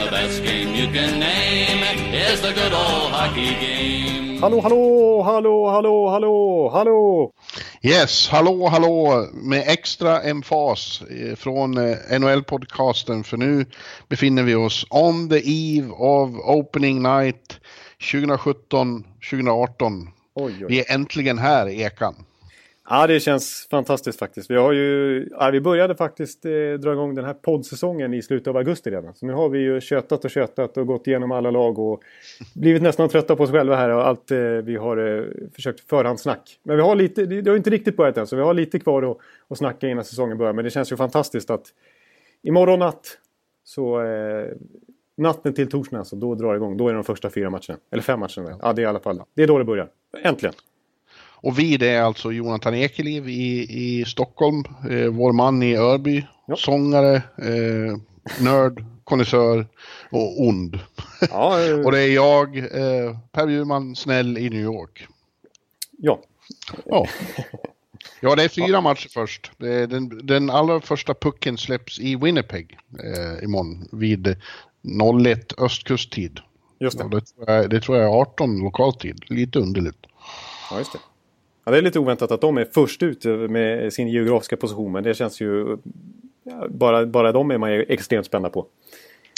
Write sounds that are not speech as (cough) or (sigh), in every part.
The best game you can name is the good old hockey game. Hallå, hallå, hallå, hallå, hallå, hallå! Yes, hallå, hallå med extra emfas eh, från eh, NHL-podcasten för nu befinner vi oss on the eve of opening night 2017-2018. Oj, oj. Vi är äntligen här, Ekan. Ja, det känns fantastiskt faktiskt. Vi, har ju, ja, vi började faktiskt eh, dra igång den här poddsäsongen i slutet av augusti redan. Så nu har vi ju tjötat och tjötat och gått igenom alla lag och blivit nästan trötta på oss själva här och allt eh, vi har eh, försökt förhandssnack. Men vi har lite, det det har inte riktigt börjat än så vi har lite kvar att, att snacka innan säsongen börjar. Men det känns ju fantastiskt att imorgon natt så eh, natten till torsdagen alltså, då drar det igång. Då är det de första fyra matcherna. Eller fem matcherna. Ja, det är i alla fall. Det är då det börjar. Äntligen. Och vi det är alltså Jonathan Ekeliv i, i Stockholm, eh, vår man i Örby, Ja. sångare, eh, nörd, konnässör och ond. Ja, (laughs) eh, och det är jag, eh, Per Bjurman, snäll i New York. ja. Ja. (laughs) Ja, det är fyra matcher först. Den, den allra första pucken släpps i Winnipeg eh, imorgon vid 01 östkusttid. just det. Ja, det, tror jag, det tror jag är 18 lokaltid. Lite underligt. Ja, just det. Ja, det är lite oväntat att de är först ut med sin geografiska position. Men det känns ju... Bara, bara de är man ju extremt spända på.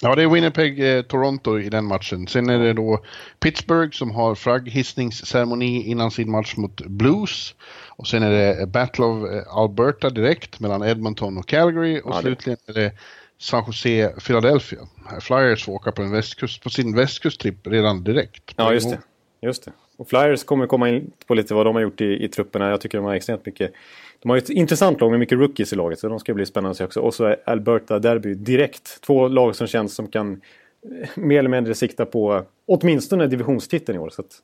Ja, det är Winnipeg, eh, Toronto i den matchen. Sen är det då Pittsburgh som har flagghissningsceremoni innan sin match mot Blues. Och sen är det Battle of eh, Alberta direkt mellan Edmonton och Calgary. Och Ja, slutligen är det San Jose, Philadelphia. Flyers får åka på, västkust, på sin västkusttripp redan direkt. Ja, just det. Just det. Och Flyers kommer komma in på lite vad de har gjort i, i trupperna. Jag tycker de har extremt mycket... De har ett intressant lag med mycket rookies i laget. Så de ska bli spännande att se också. Och så är Alberta Derby direkt. Två lag som känns som kan eh, mer eller mindre sikta på åtminstone divisionstiteln i år. Så att,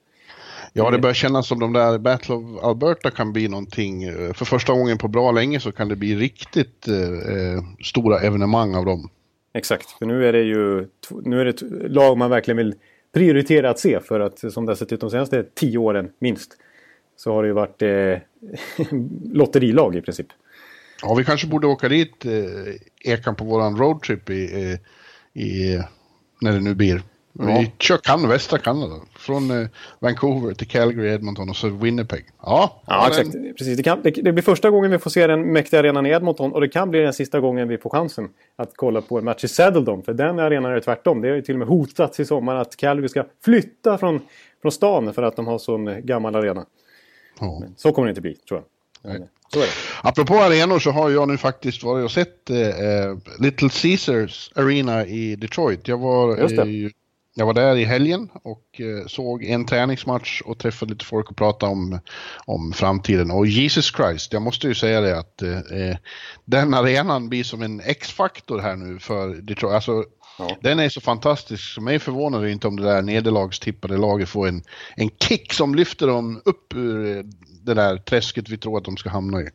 Ja, det börjar kännas som de där Battle of Alberta kan bli någonting. eh, För första gången på bra länge så kan det bli riktigt eh, eh, stora evenemang av dem. Exakt, för nu är det ju nu är det lag man verkligen vill prioritera att se. För att som det har sett ut de senaste tio åren minst. Så har det ju varit eh, (laughs) lotterilag i princip. Ja, vi kanske borde åka dit, eh, Ekan, på våran roadtrip i, eh, i, när det nu blir. Vi kör kan västra Kanada. Från eh, Vancouver till Calgary, Edmonton och så Winnipeg. Ja, Ja, den- exakt. Precis. Det, kan, det, det blir första gången vi får se den mäktiga arenan i Edmonton och det kan bli den sista gången vi får chansen att kolla på en match i Saddledome. För den arenan är tvärtom. Det har ju till och med hotats i sommar att Calgary ska flytta från, från stan för att de har sån gammal arena. Ja. Så kommer det inte bli, tror jag. Nej. Men, Så är det. Apropå arenor så har jag nu faktiskt varit och sett eh, eh, Little Caesars Arena i Detroit. Jag var, Just det. eh, jag var där i helgen och eh, såg en träningsmatch och träffade lite folk och pratade om, om framtiden. Och Jesus Christ, jag måste ju säga det att eh, eh, den arenan blir som en X-faktor här nu för Detroit. Alltså, Ja. Den är så fantastisk, så mig förvånar det inte om det där nederlagstippade laget får en, en kick som lyfter dem upp ur eh, det där träsket vi tror att de ska hamna i.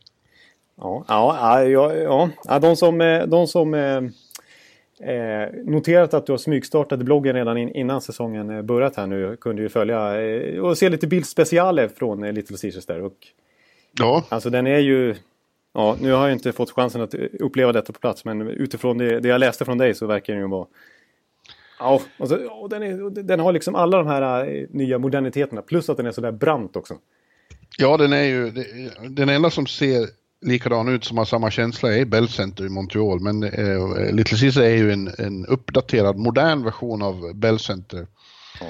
Ja, ja, ja, ja. De som, de som eh, noterat att du har smygstartat bloggen redan in, innan säsongen eh, börjat här nu kunde ju följa eh, och se lite bildspecialer från eh, Little Caesars där. Och, Ja, alltså den är ju... Ja, nu har jag inte fått chansen att eh, uppleva detta på plats men utifrån det, det jag läste från dig så verkar den ju vara... Ja, och så, och den, är, den har liksom alla de här eh, nya moderniteterna plus att den är sådär brant också. ja den är ju, den enda som ser likadan ut som har samma känsla är Bell Center i Montreal. Men eh, Little Caesar är ju en, en uppdaterad, modern version av Bell Center. Ja.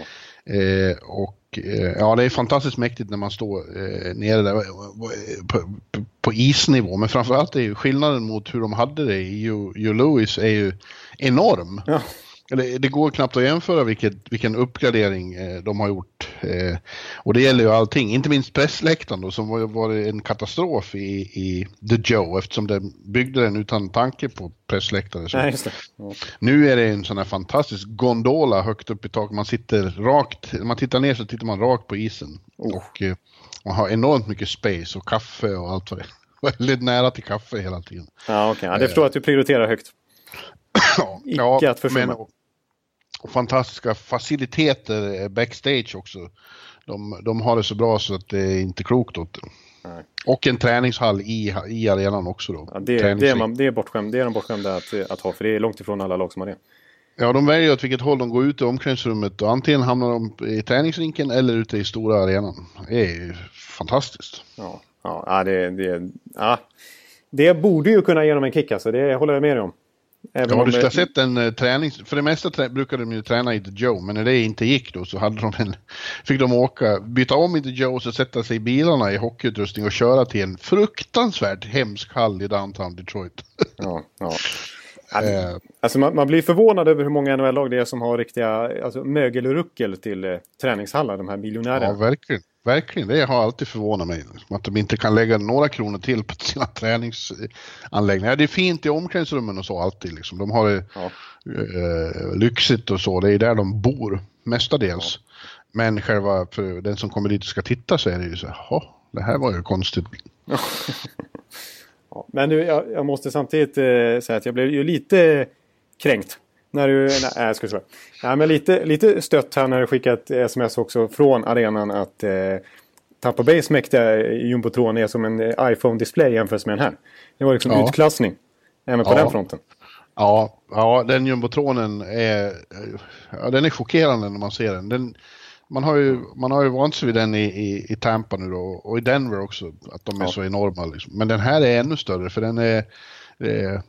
Eh, och eh, ja, det är fantastiskt mäktigt när man står eh, nere där eh, på, på, isnivå. Men framförallt är ju skillnaden mot hur de hade det i Hugh Hugh Lewis är ju enorm. Ja, Eller, det går knappt att jämföra vilket, vilken uppgradering eh, de har gjort Eh, och det gäller ju allting, inte minst pressläktaren då som var, var en katastrof i, i The Joe eftersom den byggde den utan tanke på pressläktare. Så. Det. Ja. Nu är det en sån här fantastisk gondola högt upp i taket. Man sitter rakt, när man tittar ner så tittar man rakt på isen. Oh. Och eh, man har enormt mycket space och kaffe och allt vad det är. (laughs) Väldigt nära till kaffe hela tiden. Ja, okej. Ja, det förstår jag att du prioriterar högt. Ja, Icke att försumma. men, och, fantastiska faciliteter eh, backstage också. De, de har det så bra så att det är inte klokt åt det. Nej. Och en träningshall i, i arenan också då. Ja, det, det, är man, det, är bortskämd, det är de bortskämda att, att ha, för det är långt ifrån alla lag som har det. Ja, de väljer åt vilket håll de går ut i omklädningsrummet och antingen hamnar de i träningsrinken eller ute i stora arenan. Det är ju fantastiskt. Ja, ja, ja, det, det, ja. det borde ju kunna ge dem en kick alltså, det håller jag med dig om. Även Ja, du skulle ha det- sett en eh, träning, för det mesta trä, brukade de ju träna i The Joe, men när det inte gick då så hade de en, (laughs) fick de åka, byta om i The Joe och så sätta sig i bilarna i hockeyutrustning och köra till en fruktansvärt hemsk hall i downtown Detroit. (laughs) Ja, ja. Det- Eh, Alltså man, man blir förvånad över hur många NHL-lag det är som har riktiga alltså, mögelruckel till eh, träningshallar, de här miljonärerna. ja, verkligen. Verkligen, det har alltid förvånat mig. Att de inte kan lägga några kronor till på sina träningsanläggningar. Det är fint i omklädningsrummen och så alltid. Liksom. De har det Ja. eh, lyxigt och så. Det är där de bor mestadels. Men själva för den som kommer dit och ska titta så är det ju så här, "Jaha, det här var ju konstigt. Ja, (laughs) men du, jag, jag måste samtidigt eh, säga att jag blev ju lite kränkt. När du, nej, jag ska säga. Nej, men lite, lite stött här när du skickat sms också från arenan att eh, Tampa Bays mäktiga jumbotron är som en eh, iPhone-display jämfört med den här. Det var liksom Ja. utklassning. Även på Ja. den fronten. Ja, ja den jumbotronen är, ja, den är chockerande när man ser den. den man har ju, man har ju vant sig vid den i, i, i Tampa nu då och i Denver också, att de är Ja. så enorma. Liksom. Men den här är ännu större för den är, eh,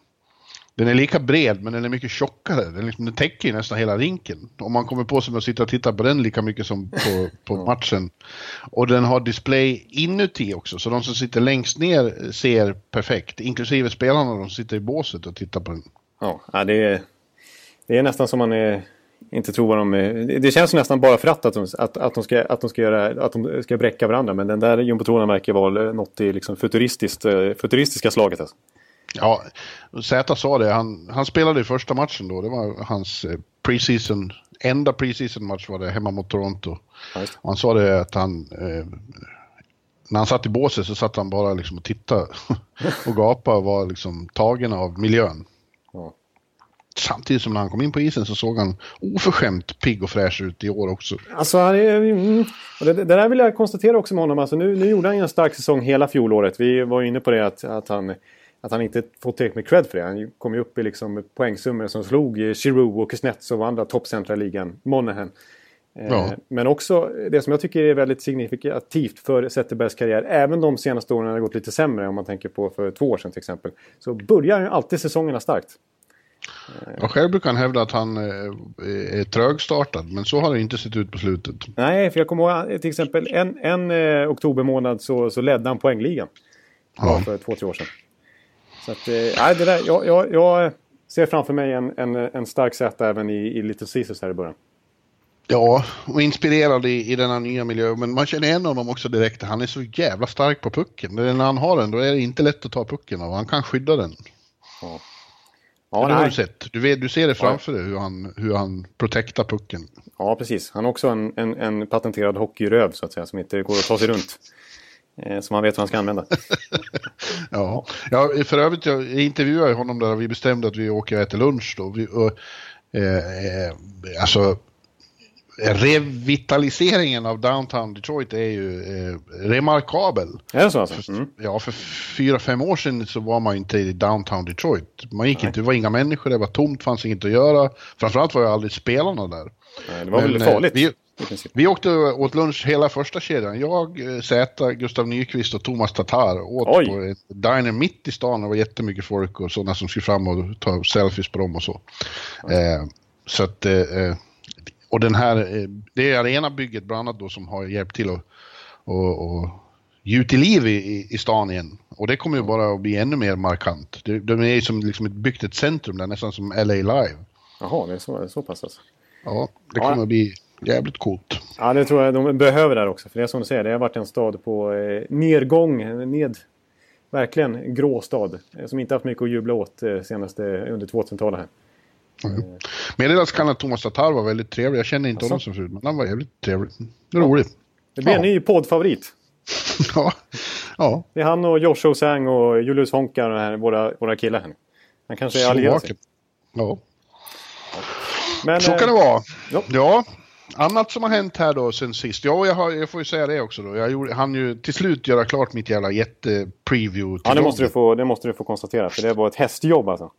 den är lika bred men den är mycket tjockare. Den, liksom, den täcker ju nästan hela rinken. Om man kommer på sig med att sitta och titta på den lika mycket som på, på matchen. Och den har display inuti också, så de som sitter längst ner ser perfekt. Inklusive spelarna de som sitter i båset och tittar på den. Ja, det, är, det är nästan som man eh, inte tror vad de... eh, Det känns nästan bara för att, att, de, att, att, de ska, att, de ska göra, att de ska bräcka varandra. Men den där jumbotronen verkar vara något i liksom futuristiskt, eh, futuristiska slaget. Alltså. Ja, Zäta sa det. Han, han spelade i första matchen då. Det var hans eh, preseason, enda preseason match var det hemma mot Toronto. Och han sa det att han, eh, när han satt i båset så satt han bara liksom och tittade (laughs) och gapade och var liksom tagen av miljön. Ja. Samtidigt som när han kom in på isen så såg han oförskämt pigg och fräsch ut i år också. Alltså, han är, mm, och det, det där vill jag konstatera också med honom. Alltså, nu, nu gjorde han ju en stark säsong hela fjolåret. Vi var ju inne på det att, att, han, att han inte fått tillräckligt med cred för det. Han kom ju upp i liksom poängsummor som slog eh, Giroud och Kuznetsov och andra toppcentra i ligan. Monahan. Eh, Ja. Men också det som jag tycker är väldigt signifikativt för Zetterbergs karriär. Även de senaste åren har det gått lite sämre om man tänker på för två år sedan till exempel. Så börjar ju alltid säsongerna starkt. Och själv brukar han hävda att han eh, är trögstartad, men så har det inte sett ut på slutet. Nej, för jag kommer ihåg till exempel en, en eh, oktobermånad så, så ledde han poängligan. Ja. Ja. För två, tre år sedan. Så att, eh, det där, jag, jag, jag ser framför mig en, en, en stark set även i, i Little Caesars här i början. Ja, och inspirerad i, i denna nya miljö. Men man känner igen honom också direkt. Han är så jävla stark på pucken. När han har den, då är det inte lätt att ta pucken av. Han kan skydda den. Ja, Ja, det har du sett. Du, vet, du ser det framför dig, hur han, hur han protektar pucken. ja, precis. Han har också en, en, en patenterad hockeyröv så att säga. Som inte går att ta sig runt. Eh, som han vet hur han ska använda. (laughs) Ja. ja, för övrigt, jag intervjuade honom där och vi bestämde att vi åker och äter lunch då. Vi, och, eh, eh, alltså, revitaliseringen av downtown Detroit är ju eh, remarkabel. Är det så alltså? Mm. Ja, för fyra, fem år sedan så var man inte i downtown Detroit. Man gick inte, det var inga människor, det var tomt, fanns inget att göra. Framförallt var ju aldrig spelarna där. Nej, det var Men, väl eh, farligt. vi-. Vi åkte åt lunch hela första kedjan. Jag, eh, Zäta, Gustav Nyqvist och Thomas Tatar åt Oj. på ett diner mitt i stan. Det var jättemycket folk och sådana som skulle fram och ta selfies på dem och så. Eh, så att, eh, och den här, eh, det är arenabygget bland annat då som har hjälpt till att och, och gjuta liv i, i, stan igen. Och det kommer ju bara att bli ännu mer markant. De, de är ju som liksom ett, byggt ett centrum där, nästan som LA Live. Jaha, det är så, det är så pass alltså. Ja, det Ja. kommer att bli jävligt coolt. Ja, det tror jag de behöver där också. För det är som du säger, det har varit en stad på eh, nedgång. Ned, verkligen grå stad. Eh, som inte haft mycket att jubla åt eh, senaste under 2000-talet här. Mm. Meddelas kan att Thomas Tatar var väldigt trevlig. Jag känner inte honom som förut, men han var jävligt trevlig. Rolig. Det blir Ja. en ny poddfavorit. (laughs) ja. ja. Det är han och Josh Osang och Julius Honka här, våra, våra killar här. Han kanske är allierad sig. Ja, Men, så eh, kan det vara. ja. Ja, annat som har hänt här då sen sist. Ja, jag, har, jag får ju säga det också då. Jag gjorde, hann ju till slut göra klart mitt jävla jätte-preview. Ja, det måste, du få, det måste du få konstatera. För det var ett hästjobb alltså.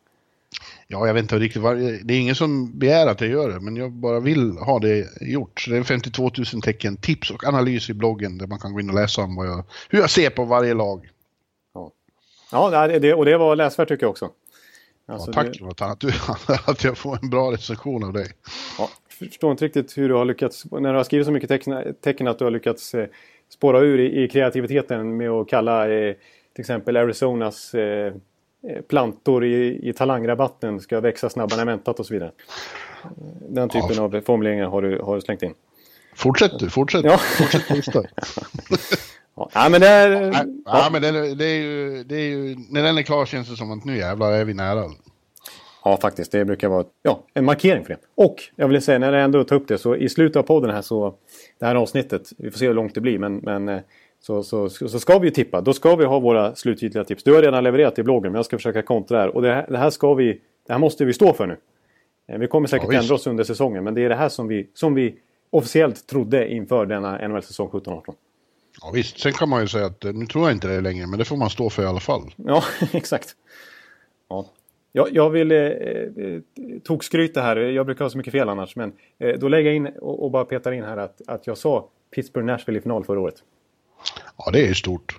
Ja, jag vet inte riktigt vad... Det är ingen som begär att jag gör det, men jag bara vill ha det gjort. Så det är en 52 000 tecken tips och analys i bloggen där man kan gå in och läsa om jag, hur jag ser på varje lag. Ja, det, det- och det var läsvärt tycker jag också. Alltså, ja, tack Det, Jonathan, att, du, (laughs) att jag får en bra recension av dig. ja, förstår inte riktigt hur du har lyckats, när du har skrivit så mycket tecken, tecken att du har lyckats eh, spåra ur i, i kreativiteten med att kalla eh, till exempel Arizonas eh, plantor i, i talangrabatten ska växa snabbare än väntat och så vidare. Den typen Ja. av formuleringar har du, har du slängt in. Fortsätt du, fortsätt. Ja. Fortsätt. (laughs) Ja, men det är... Ja. ja, men det, det, är ju, det är ju... När den är klar känns det som att nu jävlar är vi nära. Ja, faktiskt. Det brukar vara ja, en markering för det. Och jag vill säga, när jag ändå tar upp det, så i slutet av podden här så... Det här avsnittet, vi får se hur långt det blir, men... men eh, så, så, så ska vi ju tippa. Då ska vi ha våra slutgiltiga tips. Du har redan levererat i bloggen, men jag ska försöka kontra här. Och det här, det här ska vi... Det här måste vi stå för nu. Eh, Vi kommer säkert Ja, ändra oss under säsongen, men det är det här som vi, som vi officiellt trodde inför denna NHL-säsong 17-18. Ja, visst, sen kan man ju säga att eh, nu tror jag inte det längre, men det får man stå för i alla fall. Ja, (laughs) exakt. Ja. Jag, jag vill eh, eh, tokskryta här. Jag brukar ha så mycket fel annars. Men eh, då lägger jag in och, och bara petar in här att, att jag sa Pittsburgh-Nashville i final förra året. Ja, det är stort.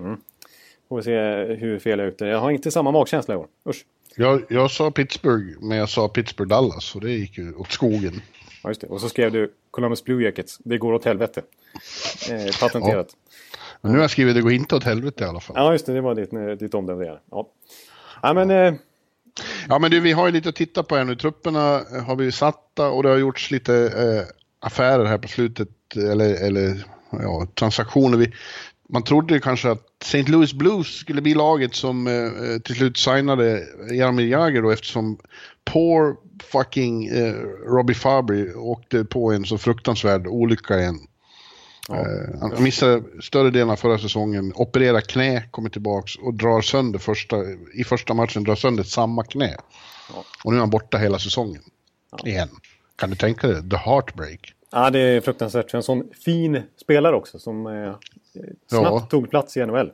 Får vi se hur fel jag är ute. Jag har inte samma magkänsla i år. Usch. Jag, jag sa Pittsburgh, men jag sa Pittsburgh-Dallas och det gick ju åt skogen. Ja, just det. Och så skrev du Columbus Blue Jackets. Det går åt helvete. Eh, patenterat. Men nu har jag skrivit det går inte åt helvete i alla fall. Ja, just det. Det var ditt, eh, ditt omdöme. Ja. ja, men... Eh, Ja, men du, vi har ju lite att titta på här nu. Trupperna har blivit satta och det har gjorts lite eh, affärer här på slutet, eller, eller ja, transaktioner. Vi, man trodde kanske att St. Louis Blues skulle bli laget som eh, eh, till slut signade Jaromir Jagr då eftersom poor fucking eh, Robbie Fabry åkte på en så fruktansvärd olycka igen. Eh, han missade större delen av förra säsongen, opererar knä, kommer tillbaks och drar sönder första, i första matchen drar sönder samma knä. Och nu är han borta hela säsongen. Igen. Kan du tänka dig? The heartbreak. ja, det är fruktansvärt. För en sån fin spelare också som eh, snabbt Ja. tog plats i NHL.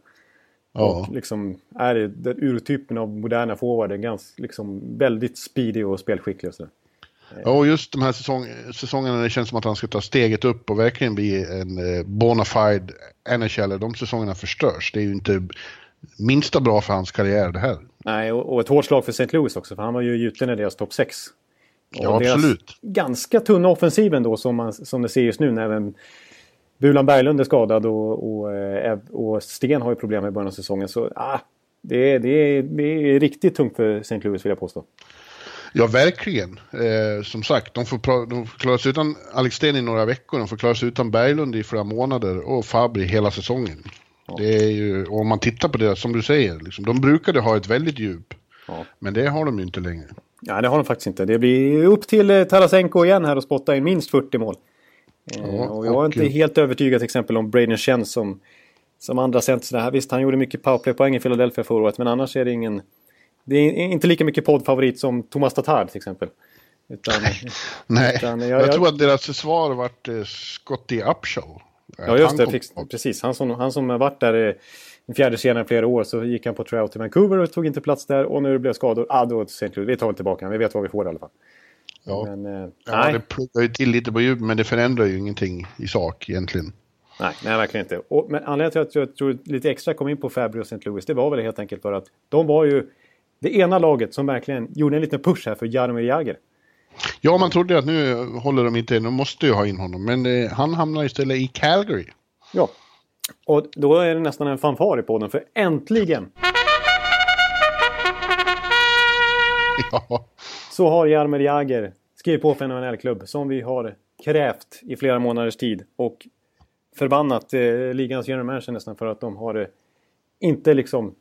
Ja. Och liksom är den urtypen av moderna forwarder. Ganska, liksom, väldigt speedig och spelskicklig och sådär. Ja, och just de här säsong, säsongerna det känns som att han ska ta steget upp och verkligen bli en eh, bona fide NHL, de säsongerna förstörs. Det är ju inte minsta bra för hans karriär det här. Nej, och, och ett hårt slag för St. Louis också. För han var ju gjuten i deras topp 6. Ja, absolut. Ganska tunna offensiv ändå som, man, som det ser just nu när även Bulan Berglund är skadad och, och, eh, och Sten har ju problem i början av säsongen. Så ah, det, är, det, är, det är riktigt tungt för St. Louis vill jag påstå. Ja, verkligen. Eh, som sagt, de får, de får klara sig utan Alex Sten i några veckor, de får klara sig utan Berglund i flera månader och Fabri hela säsongen. Det är ju, om man tittar på det, som du säger, liksom, de brukade ha ett väldigt djup. Ja. Men det har de ju inte längre. Ja, det har de faktiskt inte. Det blir upp till eh, Tarasenko igen här och spotta in minst 40 mål. Eh, Ja, och jag är inte helt övertygad till exempel om Braden Chen som, som andra center. Här. Visst, han gjorde mycket powerplay-poäng i Philadelphia förra året, men annars är det ingen... Det är inte lika mycket poddfavorit som Thomas Tatar till exempel. Utan, Nej, (laughs) Utan jag, jag- tror att deras svar vart eh, Scotty Upshall. ja, just det. Fix, precis. Han som, han som varit där eh, en fjärde senare i flera år så gick han på tryout till Vancouver och tog inte plats där. Och när det blev skador, ah, då St. Louis. Vi tar väl tillbaka. Vi vet vad vi får i alla fall. Ja. Men, eh, Ja, det pluggar ju till lite på djupet, men det förändrar ju ingenting i sak egentligen. Nej, nej, verkligen inte. Och, men anledningen till att jag tror lite extra kom in på Fabry och St. Louis, det var väl helt enkelt för att de var ju det ena laget som verkligen gjorde en liten push här för Jaromir Jagr. Ja, man trodde att nu håller de inte, de måste ju ha in honom, men eh, han hamnar istället i Calgary. Ja. Och då är det nästan en fanfar i podden, för äntligen (laughs) Ja, så har Jaromir Jagr skrivit på för en NHL-klubb som vi har krävt i flera månaders tid och förbannat eh, ligans general manager nästan för att de har eh, inte liksom...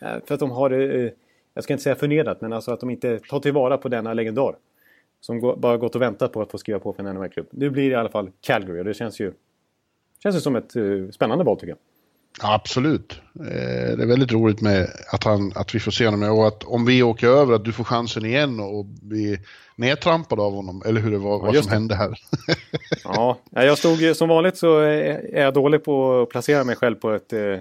Eh, för att de har, eh, jag ska inte säga förnedrat, men alltså att de inte tar tillvara på denna legendar. Som gå, bara gått och väntat på att få skriva på för en NHL-klubb. Nu blir det i alla fall Calgary och det känns ju, känns ju som ett uh, spännande val tycker jag. Absolut. Eh, det är väldigt roligt med att, han, att vi får se honom och att om vi åker över att du får chansen igen och bli nedtrampad av honom. Eller hur det var, ja, vad som det. hände här. ja, jag stod som vanligt så är jag dålig på att placera mig själv på ett eh,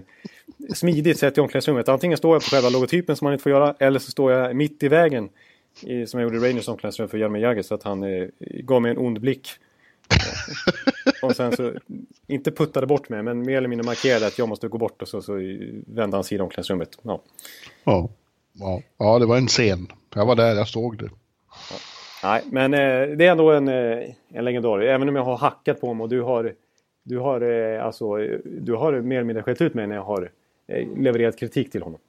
smidigt sätt i omklädningsrummet. Antingen står jag på själva logotypen som man inte får göra eller så står jag mitt i vägen. I, som jag gjorde i Rangers omklädningsrum för Jaromir Jagr så att han eh, gav mig en ond blick. (laughs) och sen så, inte puttade bort mig, men mer eller mindre markerade att jag måste gå bort och så, så vände han sidan omklädningsrummet. Ja. Ja. ja. ja, det var en scen. Jag var där, jag såg det. Ja. Nej, men eh, det är ändå en, eh, en legendar. Även om jag har hackat på honom och du har, du har, eh, alltså, du har mer eller mindre skällt ut mig när jag har levererat kritik till honom.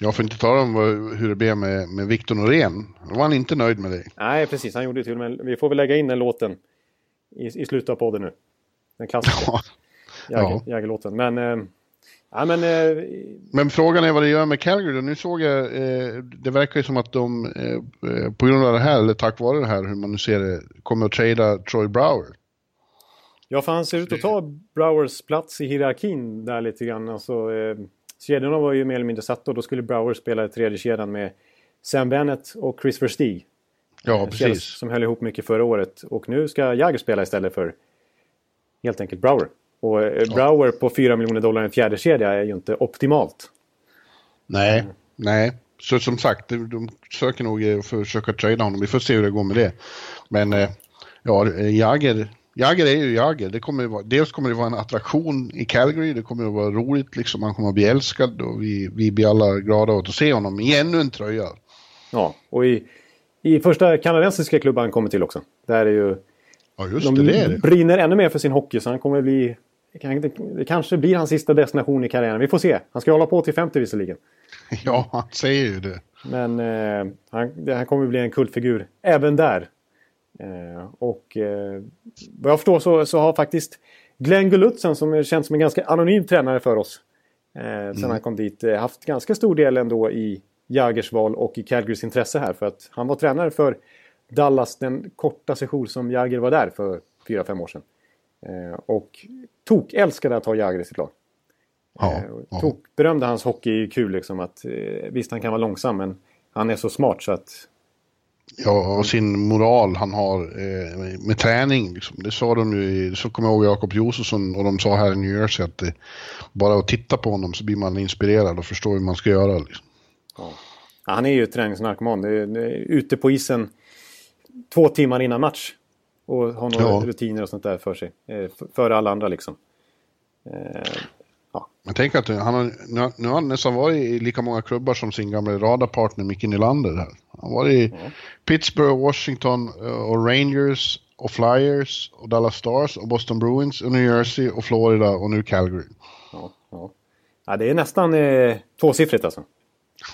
Jag får inte tala om hur det blev med, med Victor Norén. Då var han inte nöjd med dig. Nej, precis. Han gjorde det till och med. Vi får väl lägga in den låten i, i slutet av podden nu. Den klassiska ja. Jägerlåten. Men, eh, ja, men, eh, men frågan är vad det gör med Calgary. Nu såg jag, eh, det verkar ju som att de eh, eh, på grund av det här, eller tack vare det här, hur man nu ser det, kommer att trada Troy Brower. Ja, för han ser ut att ta Browers plats i hierarkin där lite grann. Alltså, eh, kedjorna var ju mer eller mindre satta och då skulle Brower spela i tredje kedjan med Sam Bennett och Chris Verstig. Ja, eh, precis. Som höll ihop mycket förra året. Och nu ska Jagger spela istället för helt enkelt Brower. Och eh, ja. Brower på 4 miljoner dollar i en fjärde kedja är ju inte optimalt. Nej, mm. nej. Så som sagt, de söker nog försöka trada honom. Vi får se hur det går med det. Men eh, ja, Jagger, Jagger är ju Jagger. Det kommer vara, dels kommer det vara en attraktion i Calgary. Det kommer att vara roligt, liksom. han kommer att bli älskad och vi, vi blir alla glada åt att se honom i ännu en tröja. Ja, och i i första kanadensiska klubban han kommer till också. Där är ju... Ja, just de det, det är det. brinner ännu mer för sin hockey så han kommer bli... Det kanske blir hans sista destination i karriären. Vi får se. Han ska hålla på till 50 visserligen. (laughs) Ja, han säger ju det. Men eh, han, han kommer bli en kultfigur även där. Eh, och eh, vad jag förstår så, så har faktiskt Glenn Gulutzen som känns som en ganska anonym tränare för oss. Eh, sen mm. han kom dit. Eh, haft ganska stor del ändå i Jagers val och i Calgarys intresse här. För att han var tränare för Dallas den korta session som Jagger var där för 4-5 år sedan. Eh, och Tok älskade att ha Jagger i sitt lag. Ja, eh, ja. Tok berömde hans hockey kul liksom att eh, visst han kan vara långsam men han är så smart så att Ja, och sin moral han har eh, med träning. Liksom. Det sa de ju, så kommer jag ihåg Jakob Josefsson och de sa här i New Jersey att eh, bara att titta på honom så blir man inspirerad och förstår hur man ska göra. Liksom. Ja. Han är ju träningsnarkoman. Det är, det är ute på isen två timmar innan match. Och har några ja. rutiner och sånt där för sig. Eh, före alla andra liksom. Eh. Jag tänker att han har, nu har han nästan varit i lika många klubbar som sin gamla radarpartner Micke Nylander. Här. Han var i ja. Pittsburgh, Washington eh, och Rangers och Flyers och Dallas Stars och Boston Bruins och New Jersey och Florida och nu Calgary. Ja, ja. ja det är nästan eh, tvåsiffrigt alltså.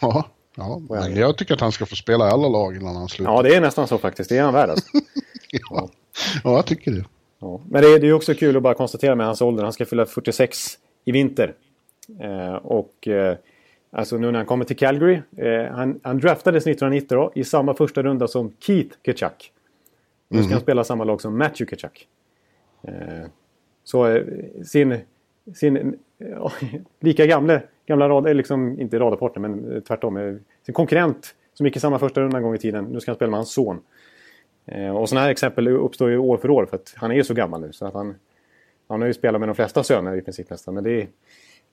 Ja, ja men jag tycker att han ska få spela i alla lag innan han slutar. Ja, det är nästan så faktiskt. Det är han värd alltså. (laughs) ja. ja, jag tycker det. Ja. Men det är, är också kul att bara konstatera med hans ålder. Han ska fylla 46 i vinter. Eh, och eh, alltså nu när han kommer till Calgary. Eh, han, han draftades 1990 då, i samma första runda som Keith Kachuk. Nu ska mm. han spela samma lag som Matthew Kachuk. Eh, så sin, sin (laughs) lika gamle gamla rad, liksom, inte radarpartner men tvärtom. Sin konkurrent som gick i samma första runda en gång i tiden. Nu ska han spela med hans son. Och sådana här exempel uppstår ju år för år för att han är ju så gammal nu. Så att han, han har ju spelat med de flesta söner i princip nästan. Men det är,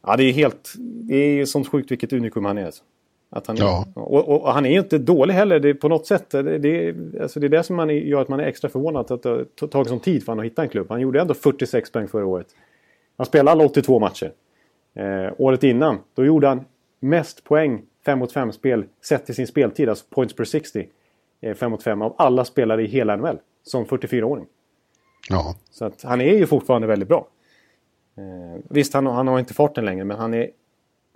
ja, det är helt... Det är sånt sjukt vilket unikum han är. Alltså. Att han, ja. och, och, och, han är ju inte dålig heller det, på något sätt. Det, det, alltså det är det som man gör att man är extra förvånad att det har tagit sån tid för honom att hitta en klubb. Han gjorde ändå 46 poäng förra året. Han spelade alla 82 matcher. Eh, året innan, då gjorde han mest poäng 5 mot 5 spel sett till sin speltid, alltså points per 60. Eh, 5 mot 5 av alla spelare i hela NHL som 44-åring. Ja. Så att han är ju fortfarande väldigt bra. Eh, visst, han, han har inte farten längre, men han är,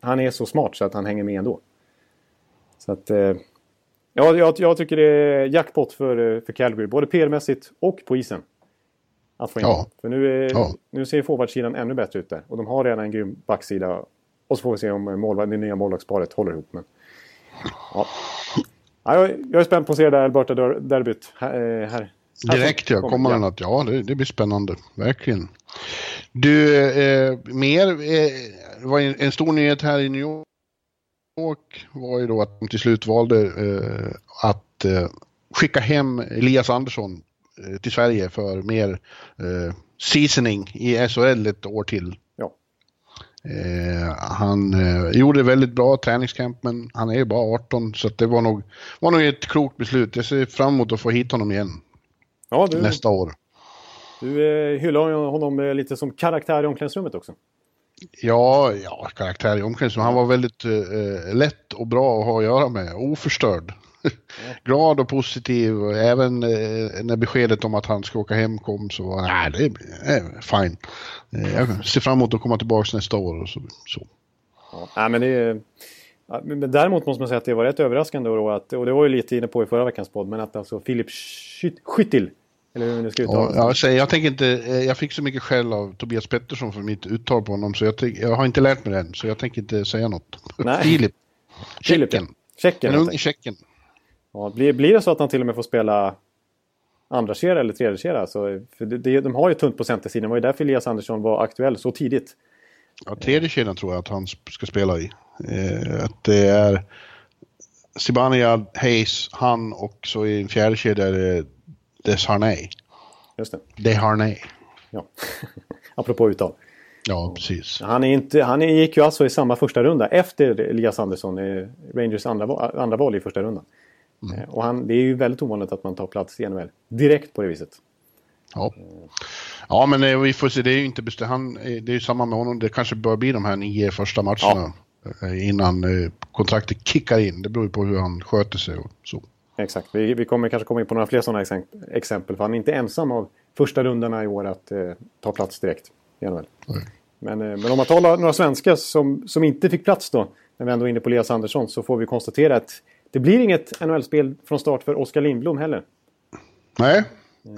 han är så smart så att han hänger med ändå. Så att... Eh, ja, jag, jag tycker det är jackpot för, eh, för Calgary, både PR-mässigt och på isen. Att få in. Ja. För nu, är, Ja. nu ser forwardsidan ännu bättre ut där. Och de har redan en grym backsida. Och så får vi se om målvakt, det nya målvaktsparet håller ihop. Men, ja. Ja, jag, jag är spänd på att se det där Alberta-derbyt här. eh, här. Direkt ja, kommer den att, ja det, det blir spännande, verkligen. Du, eh, mer, eh, det var en, en stor nyhet här i New York var ju då att de till slut valde eh, att eh, skicka hem Elias Andersson eh, till Sverige för mer eh, seasoning i SHL ett år till. Ja. Eh, han gjorde väldigt bra träningscamp men han är ju bara 18 så att det var nog, var nog ett klokt beslut. Jag ser fram emot att få hit honom igen Ja, du, nästa år. du eh, hyllar honom eh, lite som karaktär i omklädningsrummet också. Ja, ja, karaktär i omklädningsrummet. Han var väldigt eh, lätt och bra att ha att göra med. Oförstörd. (laughs) Glad och positiv. Även eh, när beskedet om att han ska åka hem kom så var nej, det är eh, fine. Eh, jag ser fram emot att komma tillbaka nästa år. Och så, så. Ja, nej, men det är, men däremot måste man säga att det var rätt överraskande då att, och det var ju lite inne på i förra veckans podd, men att alltså Filip Skyttil, eller hur nu ska uttala Ja, det. jag, säger, jag, tänker inte, eh, jag fick så mycket skäll av Tobias Pettersson för mitt uttal på honom så jag, jag har inte lärt mig det än så jag tänker inte säga något. Nej. Filip. Tjecken. Tjeckien. En ung i. Tjeckien. Ja, blir, blir det så att han till och med får spela andra kedja eller tredje kedja? Så, för det, det, de har ju tunt på centersidan. Det var ju därför Elias Andersson var aktuell så tidigt. Ja, tredje kedjan tror jag att han ska spela i. Eh, att det är Zibanejad, Hayes, han och så i en fjärde kedja är det Desharnay. Just det. Desharnay. Ja. (laughs) Apropå uttal. Ja, precis. Han, är inte, han gick ju alltså i samma första runda efter Elias Andersson, eh, Rangers andra, andra val i första rundan. Eh, Och han, det är ju väldigt ovanligt att man tar plats i NHL direkt på det viset. Ja. Ja, men eh, vi får se. Det är ju inte bestämt. Han, det är ju samma med honom. Det kanske bör bli de här nio första matcherna eh, innan kontraktet kickar in. Det beror ju på hur han sköter sig och så. Exakt. Vi, vi kommer kanske komma in på några fler sådana exemp- exempel. För han är inte ensam av första rundorna i år att eh, ta plats direkt. Nej. Men, eh, men om man talar några svenskar som, som inte fick plats då, när vi ändå är inne på Elias Andersson, så får vi konstatera att det blir inget NHL-spel från start för Oskar Lindblom heller. Nej,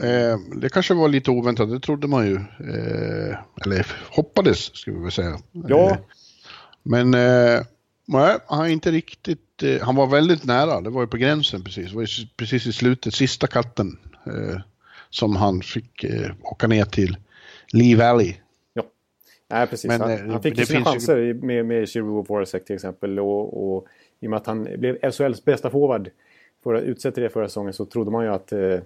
eh, det kanske var lite oväntat. Det trodde man ju. Eh, eller hoppades, ska vi väl säga. Ja. Eh, men eh, nej, han är inte riktigt... Eh, han var väldigt nära. Det var ju på gränsen precis. Det var ju precis i slutet, sista katten, eh, som han fick eh, åka ner till Lee Valley. Ja, Nej, precis. Men, han, eh, han fick ju sina ju- chanser i- med, med och Voracek till exempel. Och, och i och med att han blev SHLs bästa forward för, utsett till det förra säsongen så trodde man ju att, eh, eh,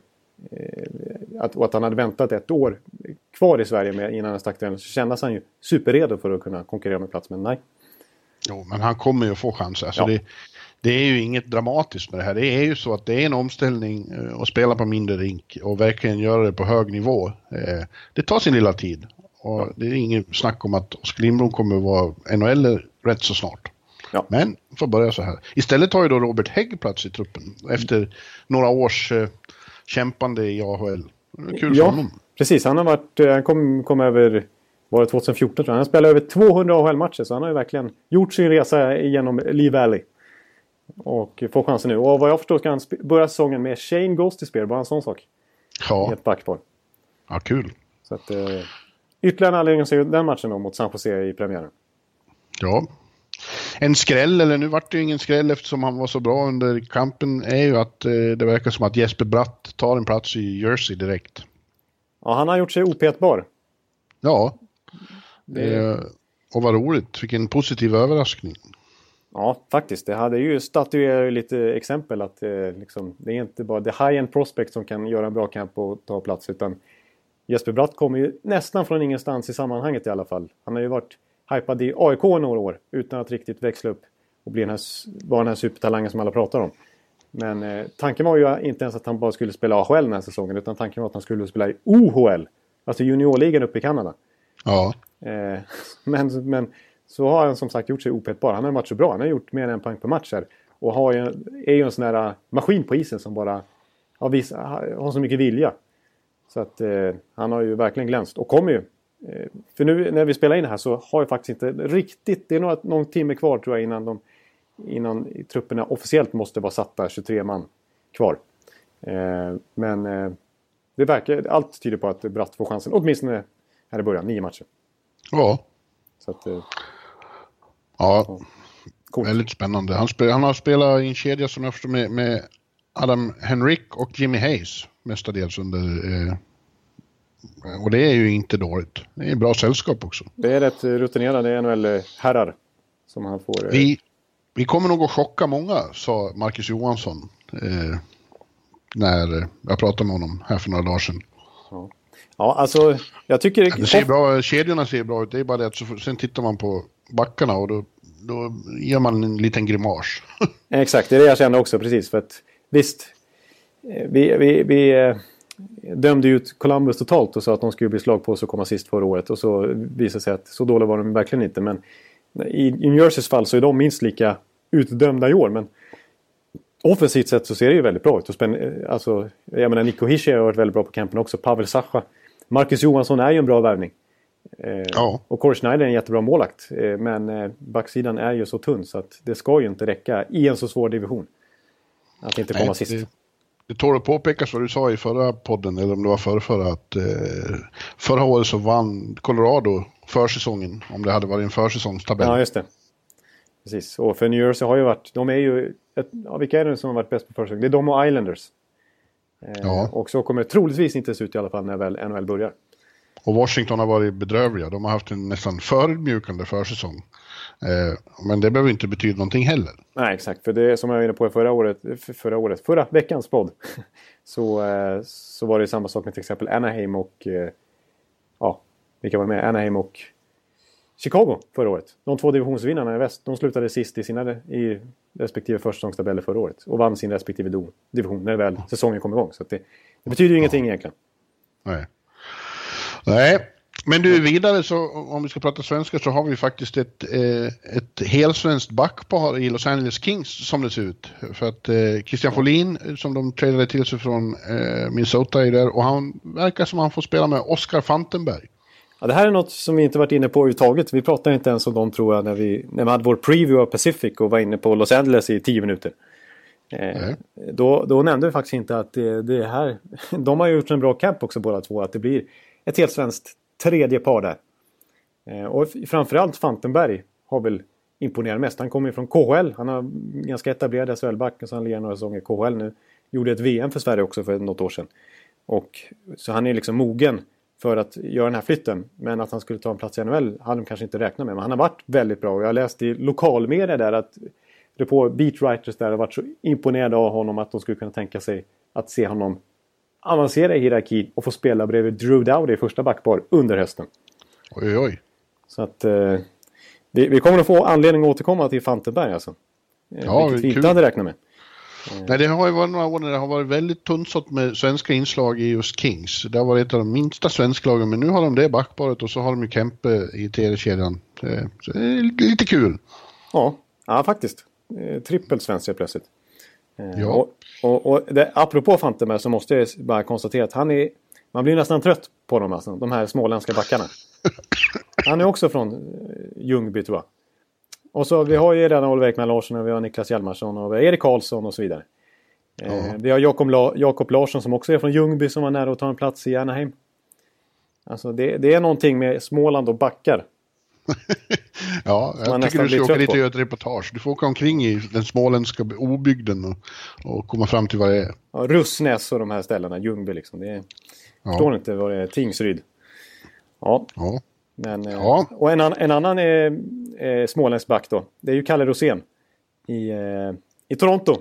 att, och att han hade väntat ett år kvar i Sverige med, innan han stack till. Så kändes han ju superredo för att kunna konkurrera med plats. Men nej. Jo, men han kommer ju att få chanser. Alltså Ja. det, det är ju inget dramatiskt med det här. Det är ju så att det är en omställning eh, att spela på mindre rink och verkligen göra det på hög nivå. Eh, Det tar sin lilla tid. Och det är inget snack om att Oskar Lindblom kommer att vara NHL rätt så snart. Ja. Men får börja så här. Istället har ju då Robert Hägg plats i truppen efter några års eh, kämpande i AHL. Kul för Ja, honom. precis. Han har varit, han kom, kom över, var det 2014 tror jag. Han spelat över 200 AHL-matcher så han har ju verkligen gjort sin resa genom Lee Valley. Och får chansen nu. Och vad jag förstår ska han börja säsongen med Shane Ghost i spel. Bara en sån sak. I Ja, ett backpar. ja, kul. Så att, eh, ytterligare en anledning att se den matchen då mot San Jose i premiären. Ja. En skräll, eller nu vart det ju ingen skräll eftersom han var så bra under kampen, är ju att eh, det verkar som att Jesper Bratt tar en plats i Jersey direkt. Ja, han har gjort sig opetbar. Ja. Det- Eh, och vad roligt, vilken positiv överraskning. Ja, faktiskt. Det hade ju statuerat lite exempel att eh, liksom, det är inte bara the high-end prospect som kan göra en bra kamp och ta plats. Utan Jesper Bratt kommer ju nästan från ingenstans i sammanhanget i alla fall. Han har ju varit hypad i AIK några år utan att riktigt växla upp och bli den här, vara den här supertalangen som alla pratar om. Men eh, tanken var ju inte ens att han bara skulle spela AHL den här säsongen utan tanken var att han skulle spela i OHL. Alltså juniorligan uppe i Kanada. Ja, Eh, (laughs) men, men så har han som sagt gjort sig opetbar. Han har varit så bra. Han har gjort mer än en poäng per match här. Och har ju, är ju en sån där eh, maskin på isen som bara har, vis, har så mycket vilja. Så att eh, han har ju verkligen glänst. Och kommer ju. Eh, för nu när vi spelar in det här så har jag faktiskt inte riktigt... Det är några, någon timme kvar tror jag innan, de, innan trupperna officiellt måste vara satta. 23 man kvar. Eh, men eh, det verkar, allt tyder på att Bratt får chansen, åtminstone här i början, nio matcher. Ja. Så att, eh, Ja, coolt. väldigt spännande. Han, spel, han har spelat i en kedja som jag förstår med, med Adam Henrik och Jimmy Hayes mestadels under... Eh, och det är ju inte dåligt. Det är bra sällskap också. Det är rätt rutinerade NHL-herrar som han får. eh, Vi, vi kommer nog att chocka många, sa Marcus Johansson. Eh, när jag pratade med honom här för några dagar sedan. Ja, alltså jag tycker... Det ser bra, kedjorna ser bra ut, det är bara det att så, sen tittar man på backarna och då, då ger man en liten grimas. (laughs) Exakt, det är det jag kände också precis. För att visst, eh, vi, vi, vi eh, dömde ut Columbus totalt och sa att de skulle bli slag på oss och komma sist förra året. Och så visade det sig att så dåliga var de verkligen inte. Men i, New Jerseys fall så är de minst lika utdömda i år. Men offensivt sett så ser det ju väldigt bra ut. Och spänn, eh, alltså, jag menar, Nico Hischier har varit väldigt bra på campen också. Pavel Sacha. Marcus Johansson är ju en bra värvning. Eh, Ja. Och Corey Schneider är en jättebra målakt. Eh, men eh, backsidan är ju så tunn så att det ska ju inte räcka i en så svår division. Att inte komma Nej, sist. Det, det tål att påpekas vad du sa i förra podden, eller om det var förra, förra att eh, förra året så vann Colorado försäsongen, om det hade varit en försäsongstabell. Ja, just det. Precis. Och för New Jersey har ju varit... De är ju... Ett, ja, vilka är det som har varit bäst på försäsong? Det är de och Islanders. Eh, Ja. Och så kommer det troligtvis inte se ut i alla fall när väl NHL börjar. Och Washington har varit bedrövliga. De har haft en nästan förödmjukande försäsong. Eh, men det behöver inte betyda någonting heller. Nej, exakt. För det som jag var inne på förra året, förra året, förra veckans podd. (laughs) Så, eh, så var det samma sak med till exempel Anaheim och... Ja, vilka var med? Anaheim och Chicago förra året. De två divisionsvinnarna i väst, de slutade sist i sina i respektive försäsongstabeller förra året. Och vann sin respektive do- division när väl säsongen kom igång. Så det, det betyder ju ingenting egentligen. Nej. Nej, men du vidare så om vi ska prata svenska så har vi faktiskt ett, eh, ett helsvenskt backpar i Los Angeles Kings som det ser ut. För att eh, Christian Folin eh, som de tradade till sig från eh, Minnesota är där och han verkar som han får spela med Oscar Fantenberg. Ja, det här är något som vi inte varit inne på överhuvudtaget. Vi pratade inte ens om dem tror jag när vi, när vi hade vår preview av Pacific och var inne på Los Angeles i tio minuter. Eh, då, då nämnde vi faktiskt inte att det, det här... (laughs) De har ju gjort en bra camp också båda två. Att det blir ett helt svenskt tredje par där. Eh, och framförallt Fantenberg har väl imponerat mest. Han kommer ju från KHL. Han har ganska etablerad SHL-back. Så han lirar några säsonger i KHL nu. Gjorde ett VM för Sverige också för något år sedan. Och, så han är liksom mogen för att göra den här flytten. Men att han skulle ta en plats i NHL hade de kanske inte räknat med. Men han har varit väldigt bra. Och jag har läst i lokalmedia där att beatwriters där har varit så imponerade av honom att de skulle kunna tänka sig att se honom avancera i hierarkin och få spela bredvid Drew Dowdy i första backpar under hösten. Oj, oj. Så att eh, vi, vi kommer att få anledning att återkomma till Fantenberg alltså. Eh, Ja, vilket vi inte hade räknat med. Nej, det har ju varit några år när det har varit väldigt tunnsått med svenska inslag i just Kings. Det har varit ett av de minsta svensklagen, men nu har de det backparet och så har de ju Kempe i tv-kedjan. Eh, Så det är lite kul. Ja, ja faktiskt. Eh, trippelt svenskt helt plötsligt. Eh, Ja. Och, och, och det, apropå Fantenberg så måste jag bara konstatera att han är... Man blir nästan trött på dem alltså, de här småländska backarna. (laughs) Han är också från Ljungby tror jag. Och så vi har ju redan Oliver Ekman Larsson och vi har Niklas Hjalmarsson och Erik Karlsson och så vidare. Eh, vi har Jakob, La, Jakob Larsson som också är från Ljungby som var nära att ta en plats i Anaheim. Alltså det, det är någonting med Småland och backar. (laughs) Ja, jag tycker du ska åka dit och göra ett reportage. Du får åka omkring i den småländska obygden och, och komma fram till vad det är. Ja, Russnäs och de här ställena, Ljungby liksom. Det är, Ja. Förstår inte vad det är. Tingsryd. Ja, Ja. Men... eh, Ja. Och en, en annan eh, eh, småländsk back då. Det är ju Kalle Rosén. I, eh, i Toronto.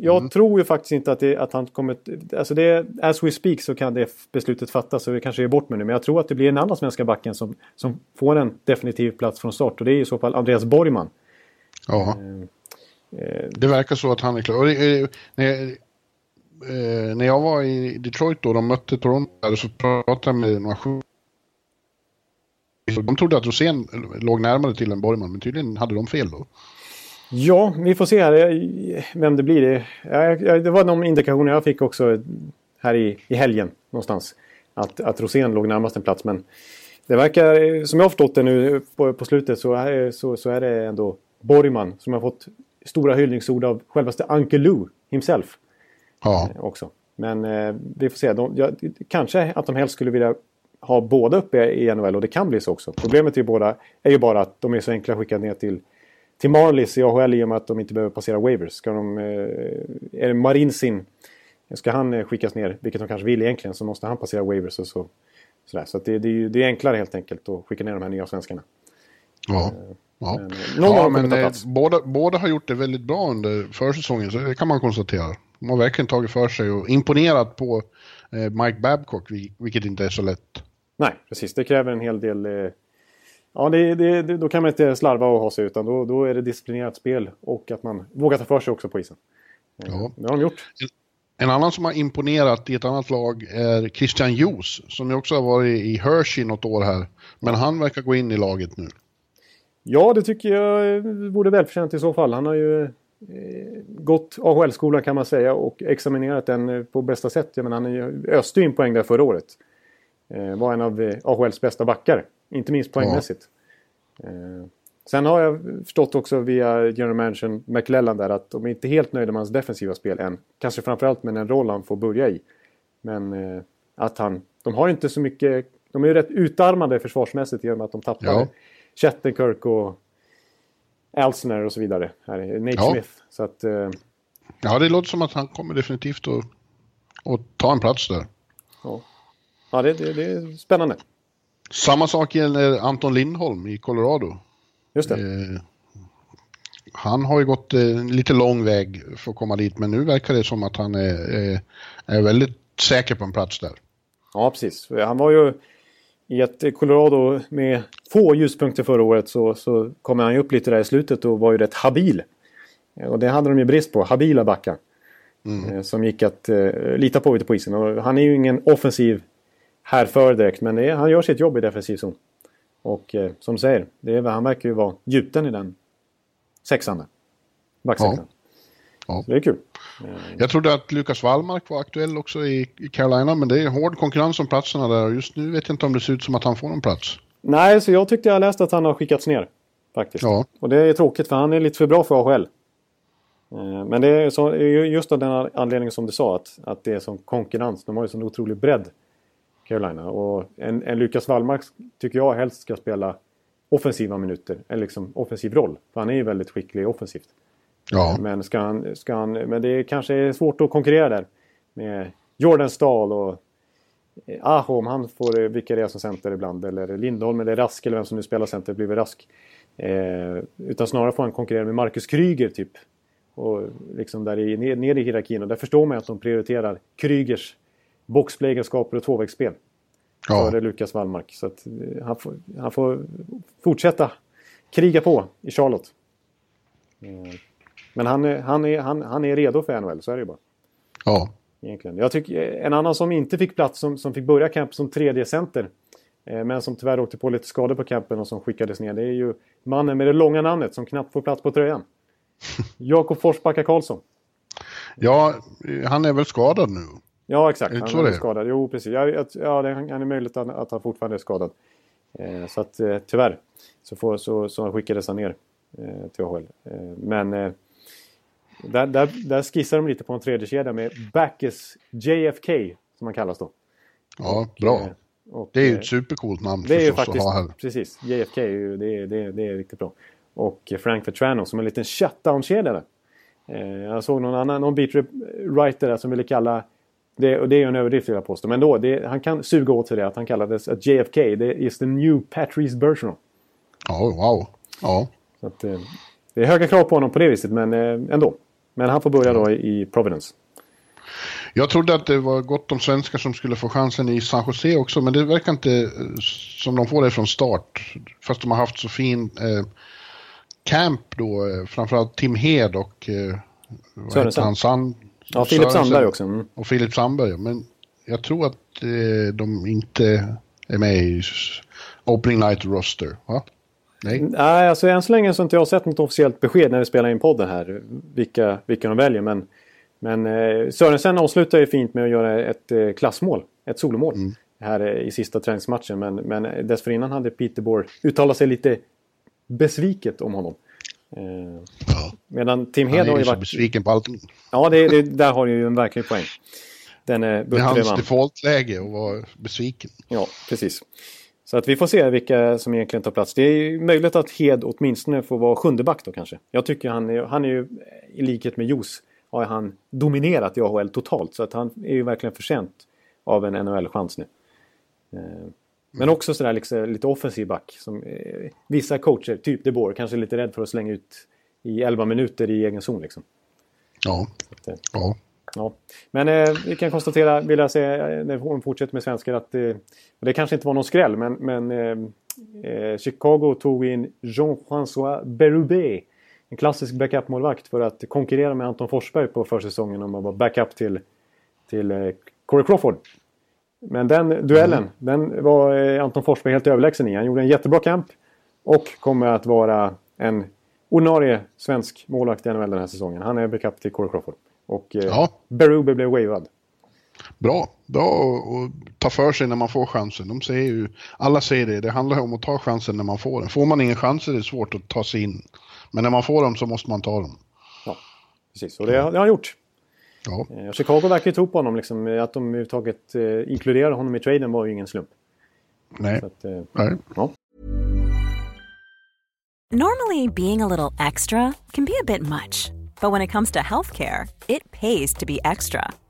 Jag Mm. tror ju faktiskt inte att, det, att han kommer... Alltså det, as we speak så kan det beslutet fattas så vi kanske är bort med nu. Men jag tror att det blir en annan svenska backen som, som får en definitiv plats från start. Och det är i så fall Andreas Borgman. ja. Eh, Det verkar så att han är klar. Och eh, när, jag, eh, när jag var i Detroit då, de mötte Toronto, så pratade jag med några. De trodde att Rosén låg närmare till än Borgman, men tydligen hade de fel då. Ja, vi får se här vem det blir. Det var de indikationer jag fick också här i, i helgen någonstans. Att, att Rosén låg närmast en plats. Men det verkar, som jag har förstått det nu på, på slutet, så är, så, så är det ändå Borgman som har fått stora hyllningsord av självaste Uncle Lou himself Ja, eh, också. Men eh, vi får se. De, ja, kanske att de helst skulle vilja ha båda uppe i NHL och det kan bli så också. Problemet är ju, båda, är ju bara att de är så enkla att skicka ner till, till Marlies i AHL i och med att de inte behöver passera waivers. Ska de, eh, är det Marinsin, ska han eh, skickas ner, vilket de kanske vill egentligen, så måste han passera waivers och så. Sådär. Så det, det, det är enklare helt enkelt att skicka ner de här nya svenskarna. Ja. Eh, ja, men, ja, men eh, båda, båda har gjort det väldigt bra under försäsongen, så det kan man konstatera. De har verkligen tagit för sig och imponerat på eh, Mike Babcock, vilket inte är så lätt. Nej, precis. Det kräver en hel del... Eh, ja, det, det, då kan man inte slarva och ha sig utan då, då är det disciplinerat spel och att man vågar ta för sig också på isen. Eh, ja. Det har de gjort. En annan som har imponerat i ett annat lag är Christian Jos som ju också har varit i Hershey något år här. Men han verkar gå in i laget nu. Ja, det tycker jag vore välförtjänt i så fall. Han har ju eh, gått AHL-skolan kan man säga och examinerat den på bästa sätt. Jag menar, han öste in poäng där förra året. Eh, var en av eh, AHLs bästa backar. Inte minst poängmässigt. Ja. Eh, sen har jag förstått också via general manager McLellan där att de är inte helt nöjda med hans defensiva spel än. Kanske framförallt med den roll han får börja i. Men att han... De har inte så mycket... De är ju rätt utarmade försvarsmässigt genom att de tappade ja. Chattenkirk och Elsner och så vidare. Här, Nate ja. Smith. Så att, Ja, det låter som att han kommer definitivt att, att ta en plats där. Ja. Ja, det, det, det är spännande. Samma sak gäller Anton Lindholm i Colorado. Just det. Eh, han har ju gått eh, lite lång väg för att komma dit, men nu verkar det som att han är, är, är väldigt säker på en plats där. Ja, precis. Han var ju i ett Colorado med få ljuspunkter förra året så, så kom han ju upp lite där i slutet och var ju rätt habil. Och det hade de ju brist på, habila backar. Mm. Eh, som gick att uh, lita på ute på isen. Och han är ju ingen offensiv härför direkt. Men är, han gör sitt jobb i defensiv zon. Och eh, som säger, det är, han verkar ju vara gjuten i den sexan. Backsexan. Ja. Ja. Det är kul. Jag trodde att Lukas Wallmark var aktuell också i, i Carolina, men det är hård konkurrens om platserna där. Och just nu vet jag inte om det ser ut som att han får någon plats. Nej, så jag tyckte jag läste att han har skickats ner. Faktiskt. Ja. Och det är tråkigt för han är lite för bra för AHL. Eh, men det är så, just av den anledningen som du sa, att, att det är som konkurrens. De har ju sån otrolig bredd Carolina. Och en, en Lukas Wallmark tycker jag helst ska spela offensiva minuter. En liksom offensiv roll. För han är ju väldigt skicklig offensivt. Ja. Men, ska han, ska han, men det kanske är svårt att konkurrera där. Med Jordan Stahl och eh, Aho om han får eh, vikariera som center ibland. Eller Lindholm eller Rask eller vem som nu spelar center blir Rask. Eh, utan snarare får han konkurrera med Marcus Kryger typ. Och liksom där i, ner, ner i hierarkin. Och där förstår man att de prioriterar Krygers boxplay-egenskaper och tvåvägsspel. Ja. Före Lukas Wallmark. Så att eh, han, får, han får fortsätta kriga på i Charlotte. Eh, men han, han, är, han, han är redo för NHL, så är det ju bara. Ja. Egentligen. Jag tycker, en annan som inte fick plats, som, som fick börja camp som tredje center eh, men som tyvärr åkte på lite skador på campen och som skickades ner. Det är ju mannen med det långa namnet som knappt får plats på tröjan. (laughs) Jakob Forsbacka Karlsson. Ja, han är väl skadad nu? Ja, exakt. Han är, är skadad. Jo, precis. Ja, ja, det är möjligt att, att han fortfarande är skadad. Eh, så att eh, tyvärr så, får, så, så skickades han ner eh, till AHL. Eh, men eh, där, där, där skissar de lite på en tredje kedja med Backes JFK som han kallas då. Ja, och, bra. Eh, och, det är ju ett supercoolt namn det är ju faktiskt, att ha här. Precis, JFK är ju, det, är, det, är, det är riktigt bra. Och Frank Vetrano som en liten shutdown-kedja Jag såg någon annan, någon beat writer där som ville kalla det, och det är en överdrift vill jag påstå. Men då, det, han kan suga åt sig det att han kallades att JFK. Det is the new Patrice Bergeron. Oh, wow. Ja. Så att, eh, det är höga krav på honom på det viset, men eh, ändå. Men han får börja då i, Providence. Jag trodde att det var gott om svenskar som skulle få chansen i San Jose också, men det verkar inte eh, som de får det från start. Fast de har haft så fin eh, camp då, framförallt Tim Hed och eh, vad heter han, Sand, Ja, Filip Sandberg också. Mm. Och Filip Sandberg, men jag tror att eh, de inte är med i Opening Night Roster, va? Nej. Nej, alltså än så länge så har inte jag sett något officiellt besked när vi spelar in podden här. Vilka, vilka de väljer. Men, men eh, Sörensen avslutar ju fint med att göra ett eh, klassmål. Ett solomål. Mm. Här eh, i sista träningsmatchen. Men, men dessförinnan hade Peter Bohr uttalat sig lite besviket om honom. Eh, ja. Medan Tim Hed har ju varit... besviken på allting. Ja, det, det, där har du ju en verklig poäng. Den är Det är hans defaultläge att vara besviken. Ja, precis. Så att vi får se vilka som egentligen tar plats. Det är möjligt att Hed åtminstone får vara sjunde back då kanske. Jag tycker han är, han är ju i likhet med Jos har han dominerat i AHL totalt. Så att han är ju verkligen förtjänt av en NHL-chans nu. Men också sådär liksom, lite offensiv back. Som, eh, vissa coacher, typ De Boer, kanske är lite rädd för att slänga ut i 11 minuter i egen zon. Liksom. Ja. Att, eh, ja. Ja. Men eh, vi kan konstatera, vill jag säga, eh, när hon fortsätter med svenskar, att eh, det kanske inte var någon skräll, men, men eh, Chicago tog in Jean-François Berube, en klassisk backup-målvakt, för att konkurrera med Anton Forsberg på försäsongen om att vara backup till, till Corey Crawford. Men den duellen, den var eh, Anton Forsberg helt överlägsen i. Han gjorde en jättebra kamp och kommer att vara en ordinarie svensk målvakt i NHL den här säsongen. Han är backup till Corey Crawford. Och eh, Ja. Berube blev wavad. Bra. Bra att ta för sig när man får chansen. De säger ju, alla säger det, det handlar om att ta chansen när man får den. Får man ingen chans är det svårt att ta sig in. Men när man får dem så måste man ta dem. Precis, och det, har- det har han gjort. Ja, Eh, Chicago verkar ju tro på honom. Liksom, eh, att de överhuvudtaget eh, inkluderade honom i traden var ju ingen slump. nej. Så att, eh, nej. ja. Normally, being a little extra can be a bit much, but when it comes to healthcare, it pays to be extra.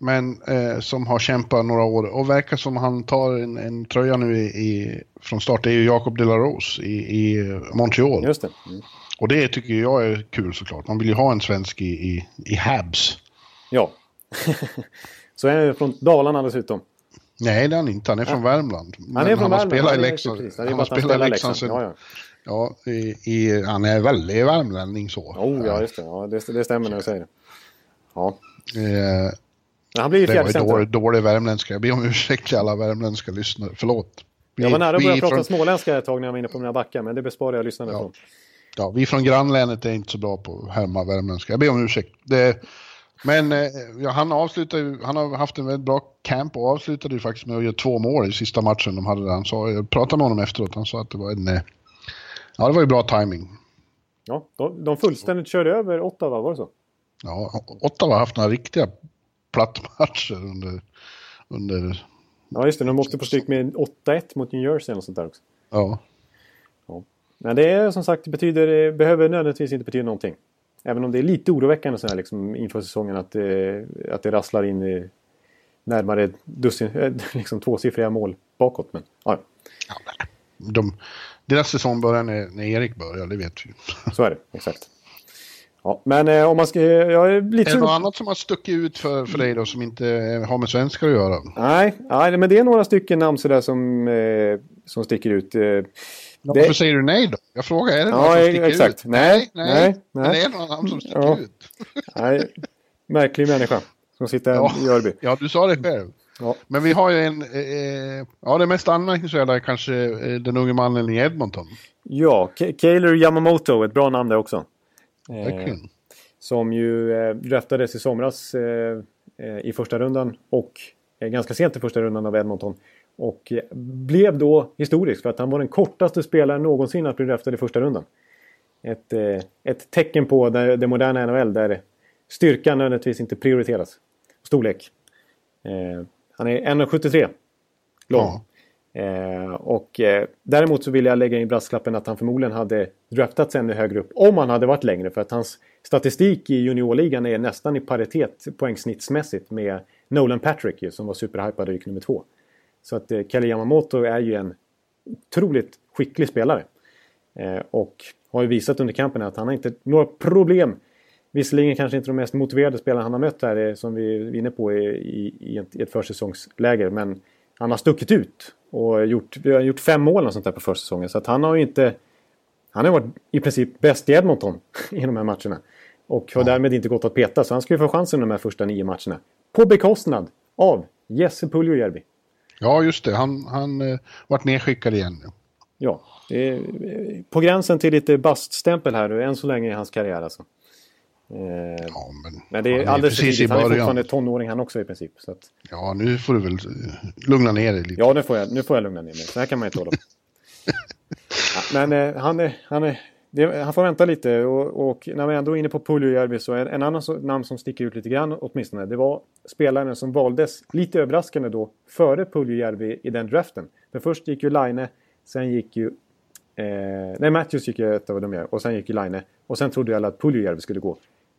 men eh, som har kämpat några år och verkar som han tar en, en tröja nu i, i, från start är ju Jacob de la Rose i, i Montreal. Just det. Mm. Och det tycker jag är kul såklart. Man vill ju ha en svensk i, i, i Habs. Ja. (laughs) Så är han från Dalarna dessutom. Nej, det är han inte. Han är från Värmland. Han är från har Värmland. spelat i Ja, det Leksand. Det Han har spelat i Leksand sen... Ja, Ja, i, i, han är väldigt värmlänning så. Oh, ja, just det. Ja, det, det stämmer när du säger det. Ja. Eh, han blir ju det var fjärde ju center. dålig, dålig värmländska. Jag ber om ursäkt till alla värmländska lyssnare. Förlåt. Vi, Jag var nära att börja prata från, småländska ett tag när jag var inne på mina backar, men det besparar jag lyssnarna Ja. från. ja, vi från grannlänet är inte så bra på att härma värmländska. Jag ber om ursäkt. Det, men eh, ja, han avslutar ju, han har haft en väldigt bra camp och avslutade ju faktiskt med att göra två mål i sista matchen de hade där. Han sa, jag pratade med honom efteråt, han sa att det var en... eh, Ja, det var ju bra timing. Ja, de, de fullständigt körde över Ottawa, var det så? Ja, Ottawa har haft några riktiga plattmatcher under... under Ja, just det. De åkte på stryk med 8-1 mot New Jersey eller sånt där också. ja, Men det är som sagt, det betyder, behöver nödvändigtvis inte betyda någonting. Även om det är lite oroväckande så här, liksom, inför säsongen att, det- att det rasslar in i närmare dussin, eh, (laughs) liksom tvåsiffriga mål bakåt. Men, ja, ja de, deras säsong börjar när, när Erik börjar, det vet vi. så är det. Exakt. Ja, men eh, om man ska... Jag är lite Är det något annat som har stuckit ut för, för dig då som inte eh, har med svenskar att göra? Nej, nej, men det är några stycken namn sådär som, eh, som sticker ut. Eh, det- Varför säger du nej då? Jag frågar, är det Ja, någon som sticker exakt. ut? Nej, nej, nej, Men nej. det är någon namn som sticker Ja. ut. (laughs) nej, märklig människa som sitter Ja. i Örby. Ja, du sa det själv. Ja. Men vi har ju en, eh, ja det mest anmärkningsvärda är kanske eh, den unge mannen i Edmonton. Ja, Kaylor Yamamoto, ett bra namn det också. Eh, som ju eh, draftades i somras eh, eh, i första rundan och eh, ganska sent i första rundan av Edmonton. Och eh, blev då historisk för att han var den kortaste spelaren någonsin att bli draftad i första rundan. Ett, ett tecken på det, det moderna NHL där styrkan nödvändigtvis inte prioriteras. Storlek. Han är 1,73 lång. Ja. Eh, och eh, däremot så vill jag lägga in brasklappen att han förmodligen hade draftats ännu högre upp om han hade varit längre. För att hans statistik i juniorligan är nästan i paritet poängsnittsmässigt med Nolan Patrick ju, som var superhypad och gick nummer två. Så att eh, Kelly Yamamoto är ju en otroligt skicklig spelare. Eh, och har ju visat under kampen att han har inte några problem. Visserligen kanske inte de mest motiverade spelarna han har mött här som vi är inne på i, i, ett, i ett försäsongsläger. Men han har stuckit ut och gjort, vi har gjort fem mål och sånt där på försäsongen. Så att han har ju inte... Han har varit i princip bäst i Edmonton (laughs) i de här matcherna. Och har därmed inte gått att peta. Så han ska ju få chansen de här första nio matcherna. På bekostnad av Jesse Puljujärvi. Ja, just det. Han, han eh, vart nedskickad igen. Ja, eh, på gränsen till lite baststämpel här än så länge i hans karriär alltså. Eh, Ja, men, men det är alldeles för tidigt. Han är fortfarande tonåring han också i princip. Så att, Ja, nu får du väl eh, lugna ner dig lite. ja, nu får, jag, nu får jag lugna ner mig. Så här kan man inte hålla på. ja, men eh, han, är, han, är, det, han får vänta lite. Och, och när vi ändå är inne på Puljujärvi så är en annan så, namn som sticker ut lite grann åtminstone. Det var spelaren som valdes lite överraskande då före Puljujärvi i den draften. För först gick ju Line, sen gick ju Eh, nej, Matthews gick ju ett av dem jag, och sen gick ju Line. Och sen trodde ju alla att Puljujärvi skulle gå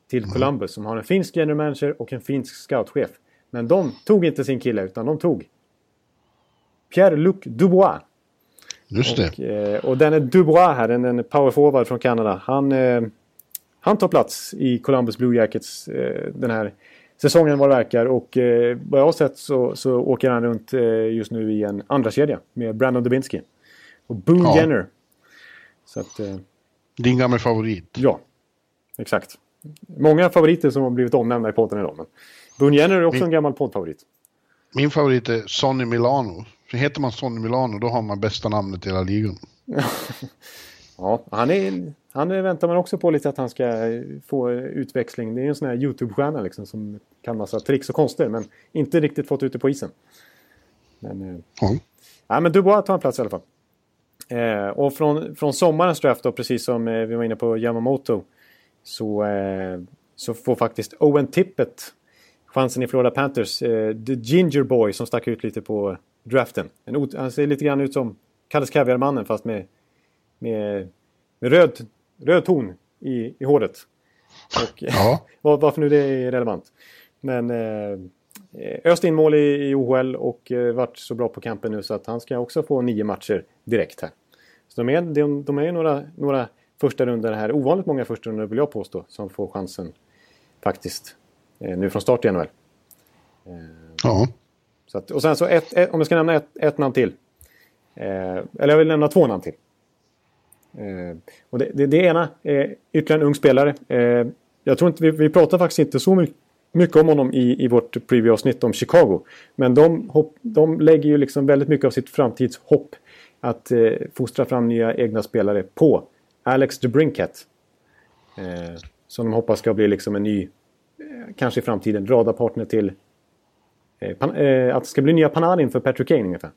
till Columbus som har en finsk general manager och en finsk scoutchef. Men de tog inte sin kille utan de tog Pierre-Luc Dubois. Just det. Och, eh, och den är Dubois här, en, en power forward från Kanada. Han, eh, han tar plats i Columbus Blue Jackets eh, den här säsongen vad det verkar. Och eh, vad jag har sett så, så åker han runt just nu i en andra kedja med Brandon Dubinsky. Och Boone Ja. Jenner. Så att, Din gamla favorit. ja, exakt. Många favoriter som har blivit omnämnda i podden idag. Men Jenner är också Min- en gammal poddfavorit. Min favorit är Sonny Milano. För heter man Sonny Milano då har man bästa namnet i hela ligan. (laughs) Ja, han, är, han är, väntar man också på lite att han ska få utväxling. Det är en sån här YouTube-stjärna liksom som kan massa tricks och konster men inte riktigt fått ut det på isen. Men, eh, Ja. ja, men Dubois tar en plats i alla fall. Eh, och från, från sommarens draft då, precis som eh, vi var inne på Yamamoto, så, eh, så får faktiskt Owen Tippett chansen i Florida Panthers. Eh, the Ginger Boy som stack ut lite på draften. Han ser lite grann ut som Kalles Kaviarmannen fast med, med, med röd, röd ton i, i håret. Och, (laughs) Ja. (laughs) var- varför nu det är relevant. Men eh, öst in mål i, i OHL och eh, varit så bra på campen nu så att han ska också få nio matcher direkt här. Så de är, de, de är några, några första runder här, ovanligt många första runder vill jag påstå, som får chansen faktiskt eh, nu från start i NHL. ja. Så att, och sen så ett, ett, om jag ska nämna ett, ett namn till. Eh, eller jag vill nämna två namn till. Eh, och det, det, det ena är ytterligare en ung spelare. Eh, jag tror inte, vi, vi pratar faktiskt inte så my- mycket om honom i, i vårt preview-avsnitt om Chicago. Men de, hopp, de lägger ju liksom väldigt mycket av sitt framtidshopp att eh, fostra fram nya egna spelare på Alex DeBrincat. Eh, som de hoppas ska bli liksom en ny, eh, kanske i framtiden, radarpartner till eh, pan, eh, att det ska bli nya Panarin för Patrick Kane ungefär.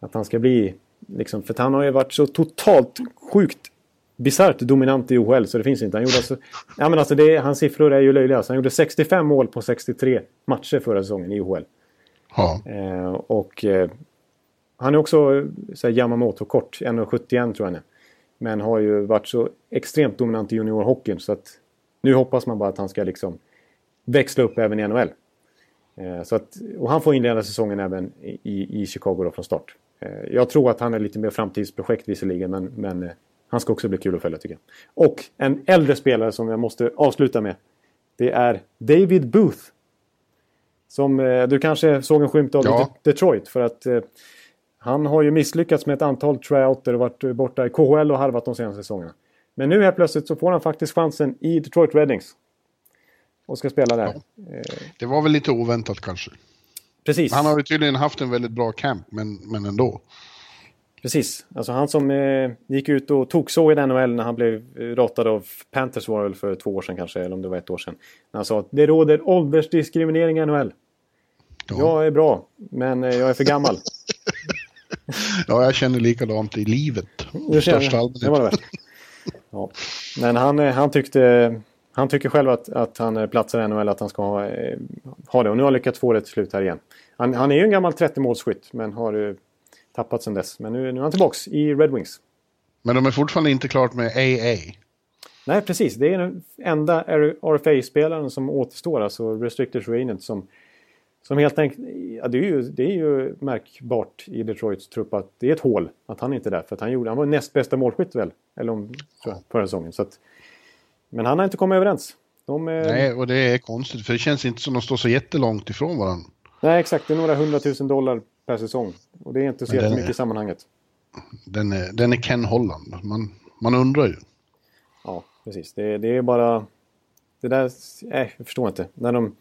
Att han ska bli, liksom, för han har ju varit så totalt sjukt bisarrt dominant i OHL så det finns inte. Han gjorde alltså, ja, men alltså det, hans siffror är ju löjliga. Så han gjorde 65 mål på 63 matcher förra säsongen i OHL. ja. Eh, och eh, han är också Yamamoto-kort, 1,71 tror jag han är. Men har ju varit så extremt dominant i juniorhockeyn så att nu hoppas man bara att han ska liksom växla upp även i NHL. Eh, så att, och han får inleda säsongen även i, i Chicago då från start. Eh, jag tror att han är lite mer framtidsprojekt visserligen men, men eh, han ska också bli kul att följa tycker jag. Och en äldre spelare som jag måste avsluta med. Det är David Booth. Som du kanske såg en skymt av Ja. i Detroit för att han har ju misslyckats med ett antal tryouter och varit borta i KHL och harvat de senaste säsongerna. Men nu helt plötsligt så får han faktiskt chansen i Detroit Red Wings. Och ska spela där. Eh, Det var väl lite oväntat kanske. precis. Han har ju tydligen haft en väldigt bra camp, men, men ändå. Precis. Alltså han som eh, gick ut och tog så i NHL när han blev eh, ratad av Panthers var väl för två år sedan kanske, eller om det var ett år sedan. När han sa att det råder åldersdiskriminering i NHL. Ja. Jag är bra, men eh, jag är för gammal. (laughs) Ja, jag känner likadant i livet. Känner största. Det var det värt. Ja. Men han, eh, han tyckte... Han tycker själv att, att han eh, platsar i NHL, att han ska ha, eh, ha det. Och nu har han lyckats få det till slut här igen. Han, han är ju en gammal 30-målsskytt, men har tappat sedan dess. Men nu, nu är han tillbaks i Red Wings. Men de är fortfarande inte klart med AA. Nej, precis. Det är den enda RFA-spelaren som återstår, alltså Restricted Agent, som, som helt enkelt... Ja, det, är ju, det är ju märkbart i Detroits trupp att det är ett hål att han inte är där. För att han, gjorde, han var näst bästa målskytt väl? Eller om, jag, förra säsongen. Så att, men han har inte kommit överens. De, Nej, och det är konstigt, för det känns inte som de står så jättelångt ifrån varandra. nej, exakt. Det är några hundratusen dollar per säsong. Och det är inte så Men jättemycket är- i sammanhanget. Den är, den är Ken Holland. Man, man undrar ju. Ja, precis. Det, det är bara... Det där... Nej, jag förstår inte. När de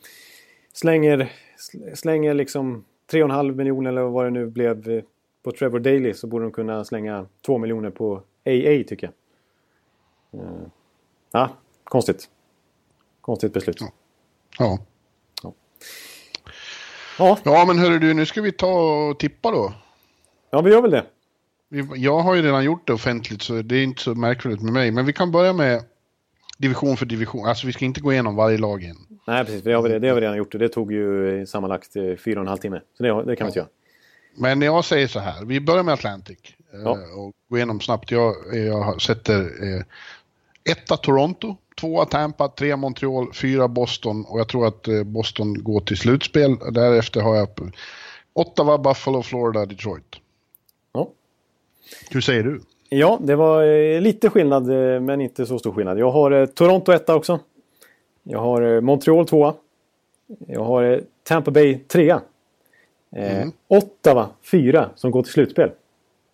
slänger, sl- slänger liksom 3,5 miljoner eller vad det nu blev eh, på Trevor Daly så borde de kunna slänga 2 miljoner på AA tycker jag. Uh, ja, konstigt. Konstigt beslut. Ja. Ja. Ja. ja, men hörru du, nu ska vi ta och tippa då. Ja, vi gör väl det. Jag har ju redan gjort det offentligt så det är inte så märkvärdigt med mig. Men vi kan börja med division för division. Alltså vi ska inte gå igenom varje lag igen. Nej, precis. Det har vi, det har vi redan gjort och det tog ju sammanlagt eh, fyra och en halv timme. Så det, det kan vi inte göra. Men jag säger så här, vi börjar med Atlantic. Eh, ja. Och går igenom snabbt. Jag, jag sätter eh, etta Toronto, tvåa Tampa, tre Montreal, fyra Boston och jag tror att eh, Boston går till slutspel. Därefter har jag Ottawa, Buffalo, Florida, Detroit. Ja. Hur säger du? Ja, det var eh, lite skillnad men inte så stor skillnad. Jag har Toronto etta också. Jag har Montreal tvåa. Jag har Tampa Bay trea. Mm. Ottawa fyra som går till slutspel.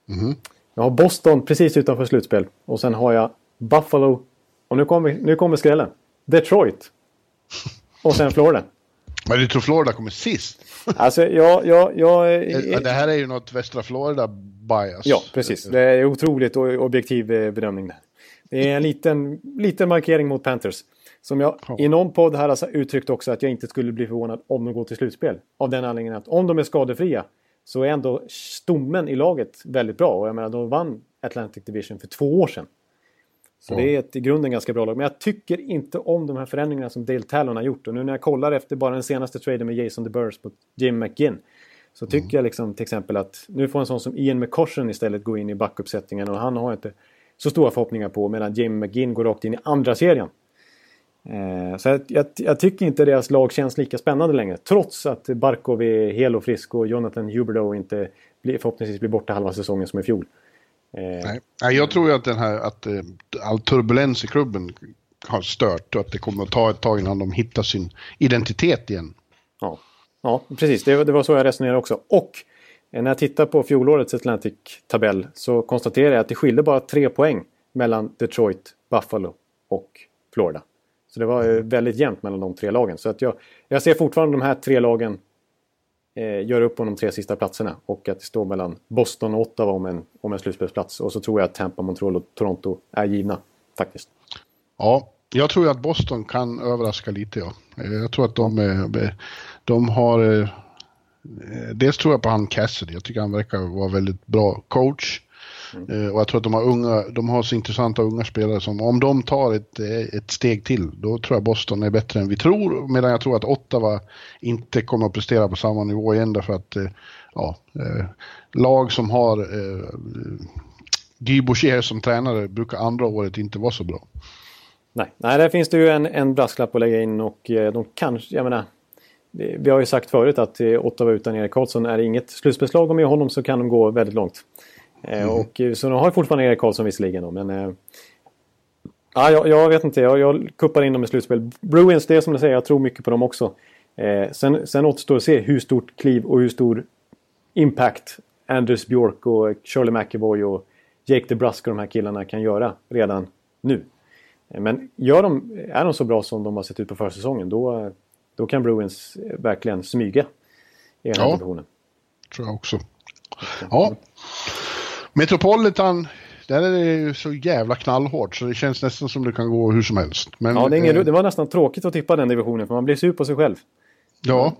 Mm. Jag har Boston precis utanför slutspel. Och sen har jag Buffalo. Och nu kommer, nu kommer skrällen. Detroit. Och sen Florida. (laughs) Men du tror Florida kommer sist? (laughs) Alltså, ja, ja, ja, eh, det här är ju något västra Florida bias. Ja, precis. Det är otroligt objektiv eh, bedömning. Det är en liten, liten markering mot Panthers. Som jag ja. i någon podd här har uttryckt också att jag inte skulle bli förvånad om de går till slutspel. Av den anledningen att om de är skadefria så är ändå stommen i laget väldigt bra. Och jag menar, de vann Atlantic Division för två år sedan. Så ja. det är ett i grunden ganska bra lag. Men jag tycker inte om de här förändringarna som Dale Talon har gjort. Och nu när jag kollar efter bara den senaste traden med Jason DeBurs på Jim McGinn. Så tycker mm. jag liksom till exempel att nu får en sån som Ian McCoshen istället gå in i backuppsättningen. Och han har inte så stora förhoppningar på. Medan Jim McGinn går rakt in i andra serien. Eh, så jag, jag, jag, tycker inte deras lag känns lika spännande längre. Trots att Barkov är hel och frisk och Jonathan Huberdeau inte blir, förhoppningsvis blir borta halva säsongen som i fjol. Eh, Nej. Jag tror ju att, den här, att eh, all turbulens i klubben har stört och att det kommer att ta ett tag innan de hittar sin identitet igen. Ja, ja precis. Det, det var så jag resonerade också. Och när jag tittar på fjolårets Atlantic-tabell så konstaterar jag att det skiljer bara tre poäng mellan Detroit, Buffalo och Florida. Så det var väldigt jämnt mellan de tre lagen. Så att jag, jag ser fortfarande de här tre lagen eh, göra upp om de tre sista platserna. Och att det står mellan Boston och Ottawa om en, om en slutspelsplats. Och så tror jag att Tampa, Montreal och Toronto är givna. Faktiskt. Ja, jag tror att Boston kan överraska lite. Ja. Jag tror att de, de har... Eh, dels tror jag på han Cassidy. Jag tycker han verkar vara väldigt bra coach. Mm. Och jag tror att de har, unga, de har så intressanta unga spelare som om de tar ett, ett steg till, då tror jag Boston är bättre än vi tror. Medan jag tror att Ottawa inte kommer att prestera på samma nivå igen därför att eh, ja, eh, lag som har eh, Guy Boucher som tränare brukar andra året inte vara så bra. Nej, Nej där finns det ju en, en brasklapp att lägga in och de kanske, jag menar, vi har ju sagt förut att Ottawa utan Erik Karlsson är inget slutspelslag och med honom så kan de gå väldigt långt. Mm. Och, eh, så de har fortfarande Erik Karlsson visserligen då, men... Ja, jag, jag, vet inte, jag, jag kuppar in dem i slutspel. Bruins, det är som du säger, jag tror mycket på dem också. Eh, sen, sen återstår att se hur stort kliv och hur stor impact Anders Björk och Shirley McEvoy och Jake DeBrusk och de här killarna kan göra redan nu. Men gör de, är de så bra som de har sett ut på försäsongen då, då kan Bruins verkligen smyga i den här ja, divisionen. tror jag också. Ja, Metropolitan, där är det ju så jävla knallhårt så det känns nästan som det kan gå hur som helst. Men, ja, det, ingen, eh, det var nästan tråkigt att tippa den divisionen för man blir sur på sig själv. Ja,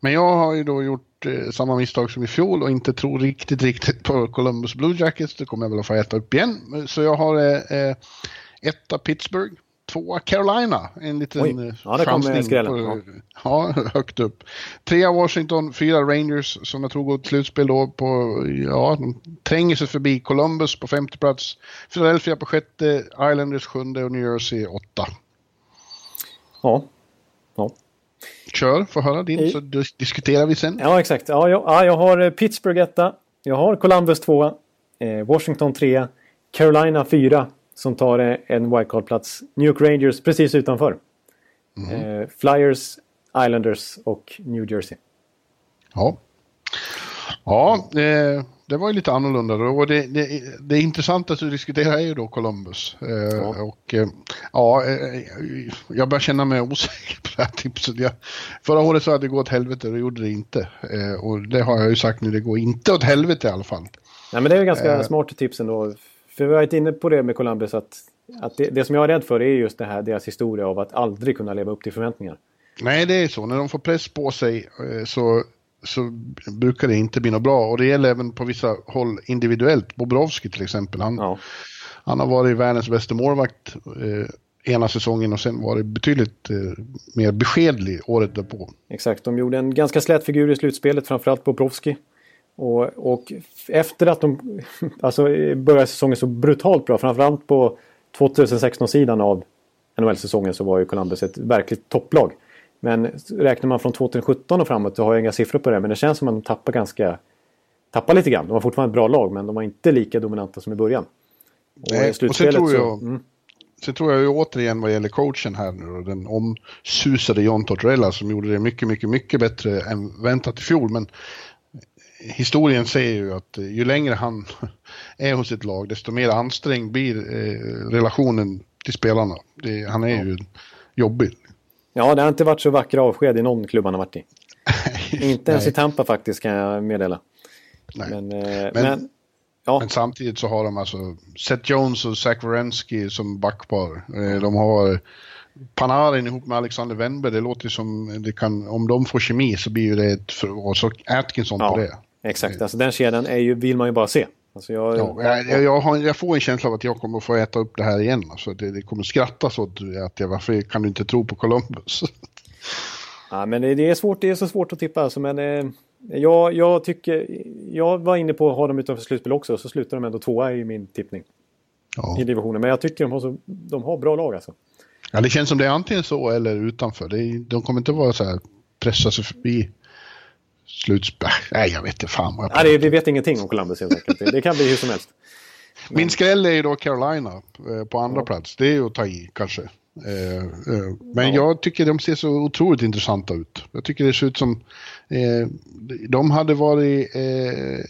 men jag har ju då gjort eh, samma misstag som i fjol och inte tror riktigt, riktigt på Columbus Blue Jackets. Det kommer jag väl att få äta upp igen. Så jag har eh, eh etta Pittsburgh, tvåa Carolina, en liten Oj. Eh, ja, chansning. På, ja. ja, högt upp. Trea Washington, fyra Rangers som jag tror går till slutspel då på, ja, de tränger sig förbi Columbus på femte plats. Philadelphia på sjätte, Islanders sjunde och New Jersey åtta. Ja. ja. Kör, få höra din så diskuterar vi sen. Ja, exakt. Ja, jag, ja, jag har eh, Pittsburgh etta, jag har Columbus tvåa, eh, Washington trea, Carolina fyra, som tar en wildcard-plats. New York Rangers precis utanför. Mm. Eh, Flyers, Islanders och New Jersey. Ja. Ja, eh, det var ju lite annorlunda då. Och det, det, det intressanta att diskutera är ju då Columbus. Eh, ja. Och eh, ja, eh, jag börjar känna mig osäker på det här tipset. Jag, förra året sa jag att det går åt helvete och det gjorde det inte. Eh, och det har jag ju sagt nu, det går inte åt helvete i alla fall. Nej, men det är ju ganska smart tips ändå. För vi har varit inne på det med Columbus att, att det, det, som jag är rädd för är just det här, deras historia av att aldrig kunna leva upp till förväntningar. Nej, det är så. När de får press på sig eh, så så brukar det inte bli något bra. Och det gäller även på vissa håll individuellt. Bobrovski till exempel. Han, ja. han har varit världens bästa målvakt eh, ena säsongen och sen varit betydligt eh, mer beskedlig året därpå. Exakt, de gjorde en ganska slät figur i slutspelet, framförallt Bobrovski. Och, och efter att de (laughs) alltså, började säsongen så brutalt bra, framförallt på 2016-sidan av NHL-säsongen så var ju Columbus ett verkligt topplag. Men räknar man från 2017 och framåt så har jag inga siffror på det. Men det känns som att de tappar ganska... Tappar lite grann. De var fortfarande ett bra lag men de var inte lika dominanta som i början. Och Nej, och sen tror jag... Så, mm. Sen tror jag ju återigen vad gäller coachen här nu och den omsusade John Tortorella som gjorde det mycket, mycket, mycket bättre än väntat i fjol. Men historien säger ju att ju längre han (laughs) är hos ett lag desto mer ansträngd blir eh, relationen till spelarna. Det, han är ja. ju jobbig. Ja, det har inte varit så vackra avsked i någon klubb han har varit i. (laughs) inte ens i Tampa faktiskt kan jag meddela. Nej. Men, eh, men, men, ja. men, samtidigt så har de alltså Seth Jones och Zach Wierenski som backpar. Eh, de har Panarin ihop med Alexander Wennberg. Det låter som det kan, om de får kemi så blir det ett, och så Atkinson ja, på det. Exakt, alltså den kedjan är ju, vill man ju bara se. Alltså jag, ja, jag, jag, har, jag, får en känsla av att jag kommer få äta upp det här igen. Alltså det, det kommer skrattas åt att jag, varför kan du inte tro på Columbus? (laughs) Ja, men det, det, är svårt, det är så svårt att tippa. Alltså, men, eh, jag, jag, tycker, jag var inne på att ha dem utanför slutspel också, så slutar de ändå tvåa i min tippning. Ja. I divisionen. Men jag tycker de har, så, de har bra lag alltså. Ja, det känns som det är antingen så eller utanför. Det de kommer inte vara så här pressa sig förbi slutspel. Nej, jag vet inte fan vad jag Nej, Vi vet ingenting om Columbus helt enkelt. Det kan bli hur som helst. Men... (laughs) Min skräll är ju då Carolina eh, på andra ja. plats. Det är ju att ta i kanske. Eh, eh, men ja. jag tycker de ser så otroligt intressanta ut. Jag tycker det ser ut som... De hade varit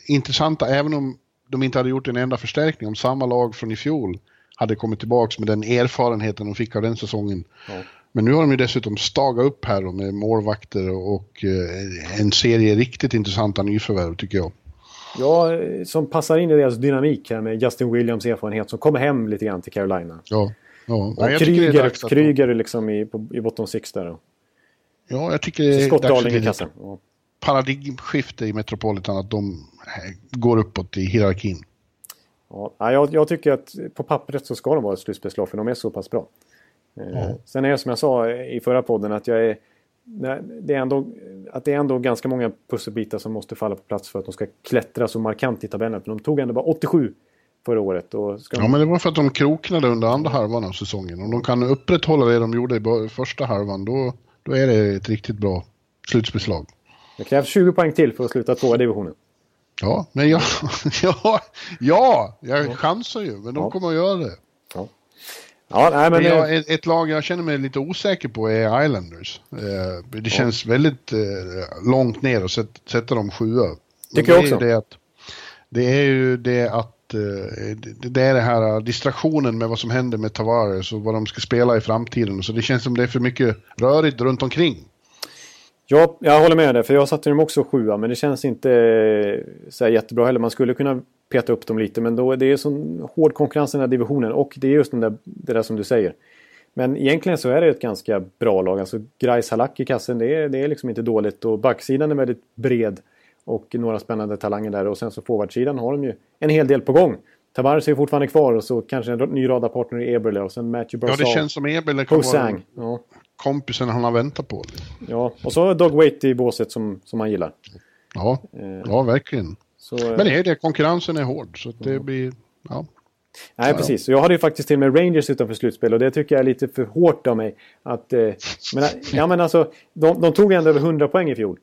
intressanta även om de inte hade gjort en enda förstärkning. Om samma lag från i fjol hade kommit tillbaka med den erfarenheten de fick av den säsongen. Ja. Men nu har de ju dessutom stagat upp här då med målvakter och eh, en serie riktigt intressanta nyförvärv tycker jag. Ja, som passar in i deras dynamik här med Justin Williams erfarenhet som kommer hem lite grann till Carolina. Ja. ja. Och Kryger, Kryger liksom i, på, i bottom six där. Då. Ja, jag tycker det är dags i kassen. Ja. paradigmskifte i Metropolitan att de eh, går uppåt i hierarkin. Ja, jag, jag tycker att på pappret så ska de vara ett slutspelslag för de är så pass bra. Mm. Sen är det som jag sa i förra podden att jag är, det är ändå, att det är ändå ganska många pusselbitar som måste falla på plats för att de ska klättra så markant i tabellen. För de tog ändå bara 87 förra året. Och ska ja, men det var för att de kroknade under andra halvan av säsongen. Om de kan upprätthålla det de gjorde i första halvan då, då är det ett riktigt bra slutspelslag. Det krävs 20 poäng till för att sluta tvåa i divisionen. Ja, men jag, (laughs) ja, ja, jag chansar ju, men de ja. kommer att göra det. Ja. Ja, nej, men jag, ett, ett, lag jag känner mig lite osäker på är Islanders. Eh, det känns ja. väldigt eh, långt ner att sätt, sätta dem sjua. Tycker jag också. Det, att, det är ju det att eh, det är det här distraktionen med vad som händer med Tavares och vad de ska spela i framtiden. Så det känns som det är för mycket rörigt runt omkring. Ja, jag håller med dig. För jag satte dem också sjua. Men det känns inte så jättebra heller. Man skulle kunna peta upp dem lite. Men då, det är så hård konkurrens i den här divisionen. Och det är just den där, det där som du säger. Men egentligen så är det ett ganska bra lag. Alltså Grais Halak i kassen, det är, det är liksom inte dåligt. Och backsidan är väldigt bred. Och några spännande talanger där. Och sen så forwardsidan har de ju en hel del på gång. Tavares är fortfarande kvar och så kanske en ny radarpartner i Eberle och sen Matthew Barzal. Ja, det känns som Eberle kan vara ja. Kompisen han har väntat på. Ja, och så Dog Wait i båset som, som han gillar. Ja, eh. ja verkligen. Så, Men det är det, konkurrensen är hård så det blir... Ja. Nej, precis. Jag hade ju faktiskt till med Rangers utanför slutspel och det tycker jag är lite för hårt av mig. Att, eh, men, ja, men alltså, de, de, tog ändå över 100 poäng i fjol.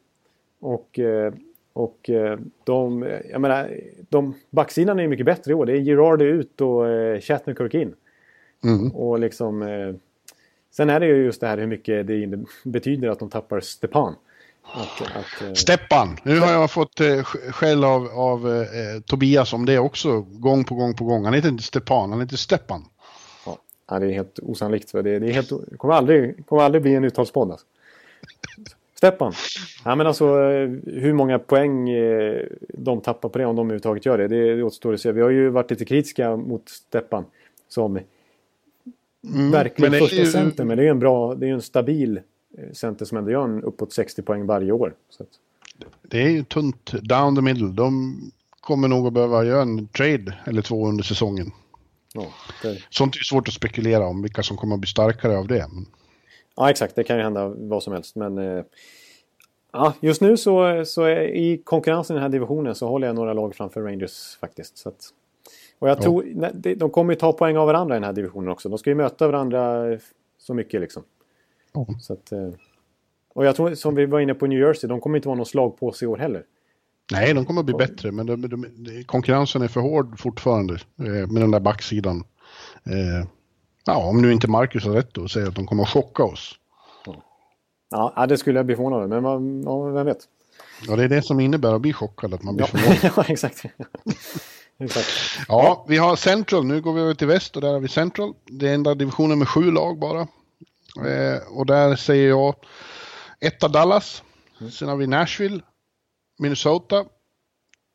Och, eh, och eh, de, jag menar, de, backsidan är ju mycket bättre i år. Det är Girard ut och eh, Shatner in. Mm. Och liksom... Eh, sen är det ju just det här hur mycket det betyder att de tappar Stepan. Att, att, eh... Steppan! Nu har jag fått eh, skäll av, av eh, Tobias om det också, gång på gång på gång. Han heter inte Stepan, han heter Steppan. Ja, det är helt osannolikt. Det, det, är helt, det kommer, aldrig, kommer aldrig bli en uttalspodd. Alltså. Steppan. Ja, men alltså, hur många poäng eh, de tappar på det, om de överhuvudtaget gör det, det återstår att se. Vi har ju varit lite kritiska mot Steppan som mm, verkligen första ju... center. Men det är en bra, det är en stabil eh, center som ändå gör en uppåt 60 poäng varje år. Att... Det är ju tunt down the middle. De kommer nog att behöva göra en trade eller två under säsongen. Ja, det... Sånt är svårt att spekulera om vilka som kommer att bli starkare av det. Ja exakt, det kan ju hända vad som helst. Men eh, ja, just nu så, så är, i konkurrensen i den här divisionen så håller jag några lag framför Rangers faktiskt. Så att, och jag ja. tror, de kommer ju ta poäng av varandra i den här divisionen också. De ska ju möta varandra så mycket liksom. Ja. Så att, eh, och jag tror, som vi var inne på New Jersey, de kommer inte vara någon slag på sig i år heller. Nej, de kommer att bli bättre, men de, de, de, konkurrensen är för hård fortfarande eh, med den där backsidan. Eh, ja, om nu inte Marcus har rätt då och säger att de kommer att chocka oss. Ja, det skulle jag bli förvånad över, men ja, vem vet. Ja, det är det som innebär att bli chockad, att man blir ja. förvånad. (laughs) ja, exakt. Exakt. Ja, vi har Central, nu går vi över till väst och där har vi Central. Det är enda divisionen med sju lag bara. Eh, och där säger jag etta Dallas. Mm. Sen har vi Nashville, Minnesota,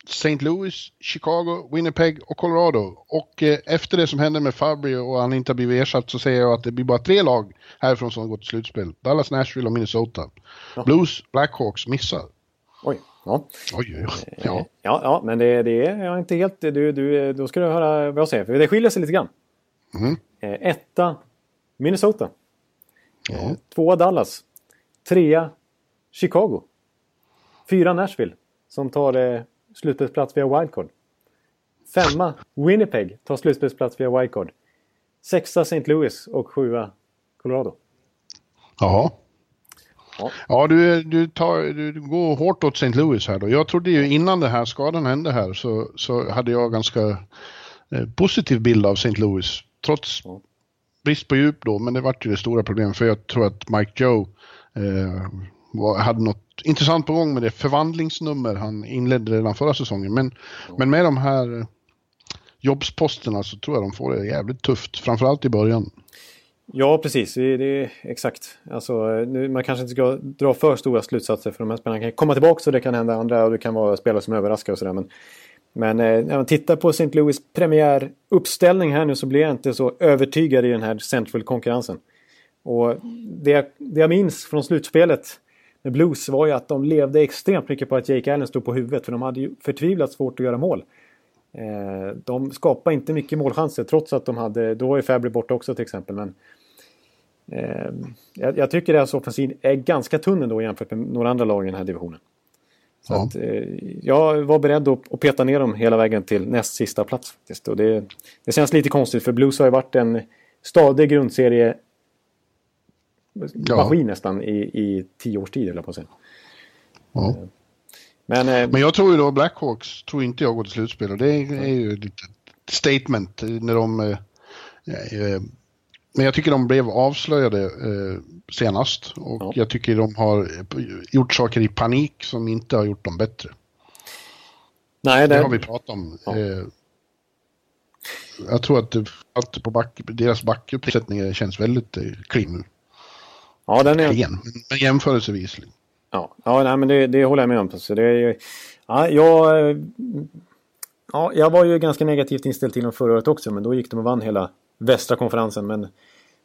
St. Louis, Chicago, Winnipeg och Colorado. Och eh, efter det som hände med Fabry och han inte har blivit ersatt så säger jag att det blir bara tre lag härifrån som har gått till slutspel. Dallas, Nashville och Minnesota. Ja. Blues, Blackhawks missar. Oj. Ja. Oj, oj, oj. Ja. Eh, ja, ja, men det, det är jag inte helt... Du, du, då ska du höra vad jag säger, för det skiljer sig lite grann. Mm. Etta, Minnesota. Ja. Tvåa, Dallas. Trea, Chicago. Fyra Nashville som tar eh, slutspelsplats via wildcard. Femma Winnipeg tar slutspelsplats via wildcard. Sexa St. Louis och sjua Colorado. Jaha. Ja, ja du, du, tar, du går hårt åt St. Louis här då. Jag trodde ju innan den här skadan hände här så, så hade jag ganska eh, positiv bild av St. Louis. Trots ja. brist på djup då, men det vart ju det stora problemet för jag tror att Mike Joe eh, hade något intressant på gång med det förvandlingsnummer han inledde redan förra säsongen. Men, mm. men med de här jobbsposterna så tror jag de får det jävligt tufft, framförallt i början. Ja, precis. Det är exakt. Alltså, man kanske inte ska dra för stora slutsatser för de här spelarna kan komma tillbaka och det kan hända andra och det kan vara spelare som överraskar och sådär. Men, men eh, när man tittar på St. Louis premiäruppställning här nu så blir jag inte så övertygad i den här Central-konkurrensen. Och det, det jag minns från slutspelet med Blues var ju att de levde extremt mycket på att Jake Allen stod på huvudet för de hade ju förtvivlat svårt att göra mål. Eh, de skapade inte mycket målchanser trots att de hade, då var ju Fabry borta också till exempel. Men, eh, jag, jag, tycker deras offensiv är ganska tunn ändå jämfört med några andra lag i den här divisionen. Så ja. att, eh, jag var beredd att, att peta ner dem hela vägen till näst sista plats. Faktiskt. Och det, det känns lite konstigt för Blues har ju varit en stadig grundserie ja. maskin nästan i, i tio års tid, eller på att säga. Ja. Eh, men, eh, Men jag tror ju då Blackhawks tror inte jag går till slutspel och det är, är ju ett statement när de... Eh, eh, men jag tycker de blev avslöjade eh, senast och ja. jag tycker de har gjort saker i panik som inte har gjort dem bättre. Nej, det, det har vi pratat om. Ja. Eh, jag tror att, att på back, deras backuppsättning känns väldigt clean nu. Ja, den är... Klen, men jämförelsevis. Ja, ja nej, men det, det håller jag med om. Så det är ju, ja, jag, ja, jag var ju ganska negativt inställd till dem förra året också, men då gick de och vann hela västra konferensen. Men,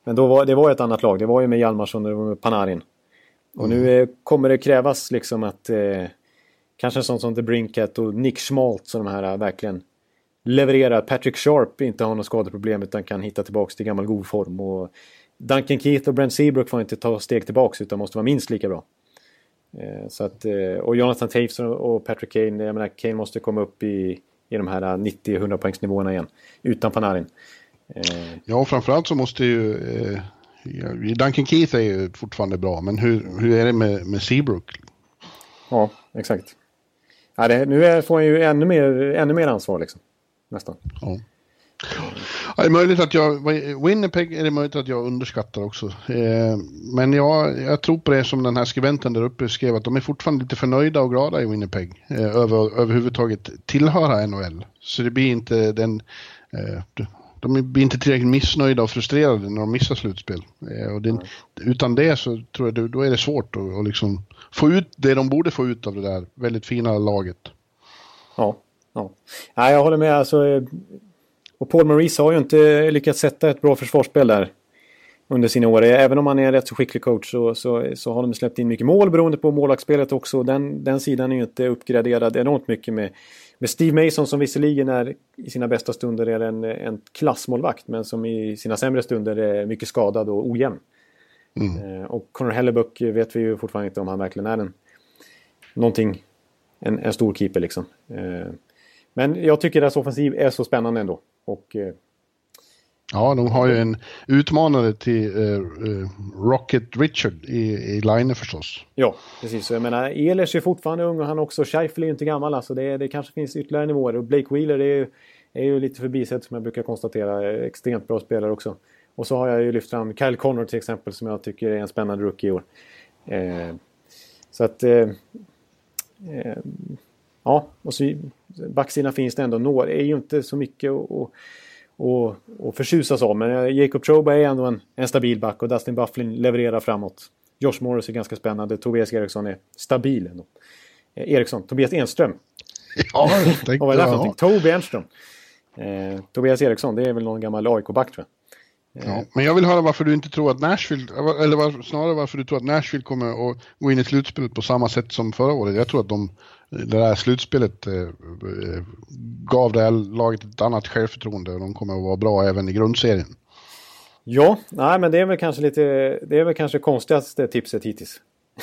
men då var, det var ett annat lag. Det var ju med Hjalmarsson och med Panarin. Och mm. nu kommer det krävas liksom att eh, kanske en sån som The Brinket och Nick Schmaltz och de här eh, verkligen levererar. Patrick Sharp inte har något skadeproblem utan kan hitta tillbaka till gammal god form. Och Duncan Keith och Brent Seabrook får inte ta steg tillbaka utan måste vara minst lika bra. Eh, så att, eh, och Jonathan Taves och Patrick Kane, jag menar Kane måste komma upp i, i de här 90-100 poängsnivåerna igen. Utan Panarin. Eh, ja, framförallt så måste ju... Duncan Keith är ju fortfarande bra, men hur, hur är det med, med Seabrook? Ja, exakt. Ja, det, nu är, får han ju ännu mer, ännu mer ansvar liksom. Nästan. Ja. Ja, det är möjligt att jag, Winnipeg är det möjligt att jag underskattar också. Eh, men jag, jag tror på det som den här skribenten där uppe skrev, att de är fortfarande lite förnöjda och glada i Winnipeg. Eh, över överhuvudtaget tillhöra NHL. Så det blir inte den... Eh, de blir inte tillräckligt missnöjda och frustrerade när de missar slutspel. Eh, och det, utan det så tror jag då är det svårt att, att liksom få ut det de borde få ut av det där väldigt fina laget. Ja, ja. Nej, jag håller med. Alltså, eh, och Paul Maurice har ju inte lyckats sätta ett bra försvarsspel där under sina år. Även om han är en rätt så skicklig coach så, så, så har de släppt in mycket mål beroende på målvaktsspelet också. Den, den sidan är ju inte uppgraderad enormt mycket med, med Steve Mason som visserligen är i sina bästa stunder är en, en klassmålvakt men som i sina sämre stunder är mycket skadad och ojämn. Mm. Eh, och Connor Hellebuck vet vi ju fortfarande inte om han verkligen är en, någonting, en, en stor keeper liksom. Eh, men jag tycker deras offensiv är så spännande ändå. Och, eh, ja, de har ju en utmanare till eh, eh Rocket Richard i, i line förstås. Ja, precis. Jag menar, Ehlers är fortfarande ung och han också. Scheifel är ju inte gammal alltså. Det, det kanske finns ytterligare nivåer. Och Blake Wheeler är ju, är ju lite förbisedd som jag brukar konstatera. Extremt bra spelare också. Och så har jag ju lyft fram Kyle Connor till exempel som jag tycker är en spännande rookie i år. Eh, så att... Eh, eh, ja, och så backsidan finns det ändå. Når är ju inte så mycket och, och, och förtjusas av. Men Jacob Troba är ändå en, en stabil back och Dustin Bufflin levererar framåt. Josh Morris är ganska spännande. Tobias Eriksson är stabil ändå. Eh, Eriksson, Tobias Enström. Ja, jag (laughs) Vad är det för någonting? Toby Enström. Eh, Tobias Eriksson, det är väl någon gammal AIK-back tror jag. Ja, men jag vill höra varför du inte tror att Nashville, eller var, snarare varför du tror att Nashville kommer att gå in i slutspelet på samma sätt som förra året. Jag tror att de, det där slutspelet eh, gav det här laget ett annat självförtroende och de kommer att vara bra även i grundserien. Ja, nej men det är väl kanske lite, det är väl kanske konstigaste tipset hittills.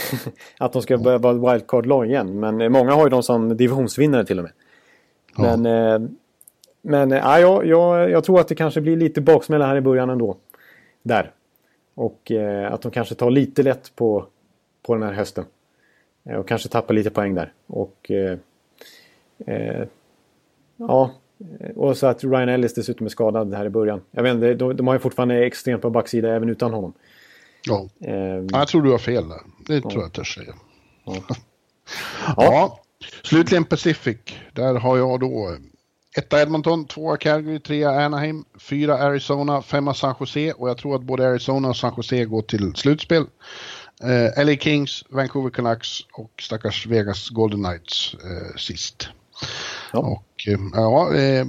(laughs) att de ska börja vara wildcard-lag igen, men många har ju dem som divisionsvinnare till och med. Men ja. eh, men ja, jag, jag tror att det kanske blir lite baksmälla här i början ändå. Där. Och eh, att de kanske tar lite lätt på, på den här hösten. Eh, och kanske tappar lite poäng där. Och eh, eh ja, och så att Ryan Ellis dessutom är skadad här i början. Jag vet inte, de, de har ju fortfarande extremt på backsida även utan honom. Ja, eh, jag tror du har fel där. Det ja. tror jag att jag säger. Ja. (laughs) ja. ja. Slutligen Pacific. Där har jag då Etta Edmonton, tvåa Calgary, trea Anaheim, fyra Arizona, femma San Jose och jag tror att både Arizona och San Jose går till slutspel. Eh, LA Kings, Vancouver Canucks och stackars Vegas Golden Knights eh, sist. Ja. Och eh, ja, eh,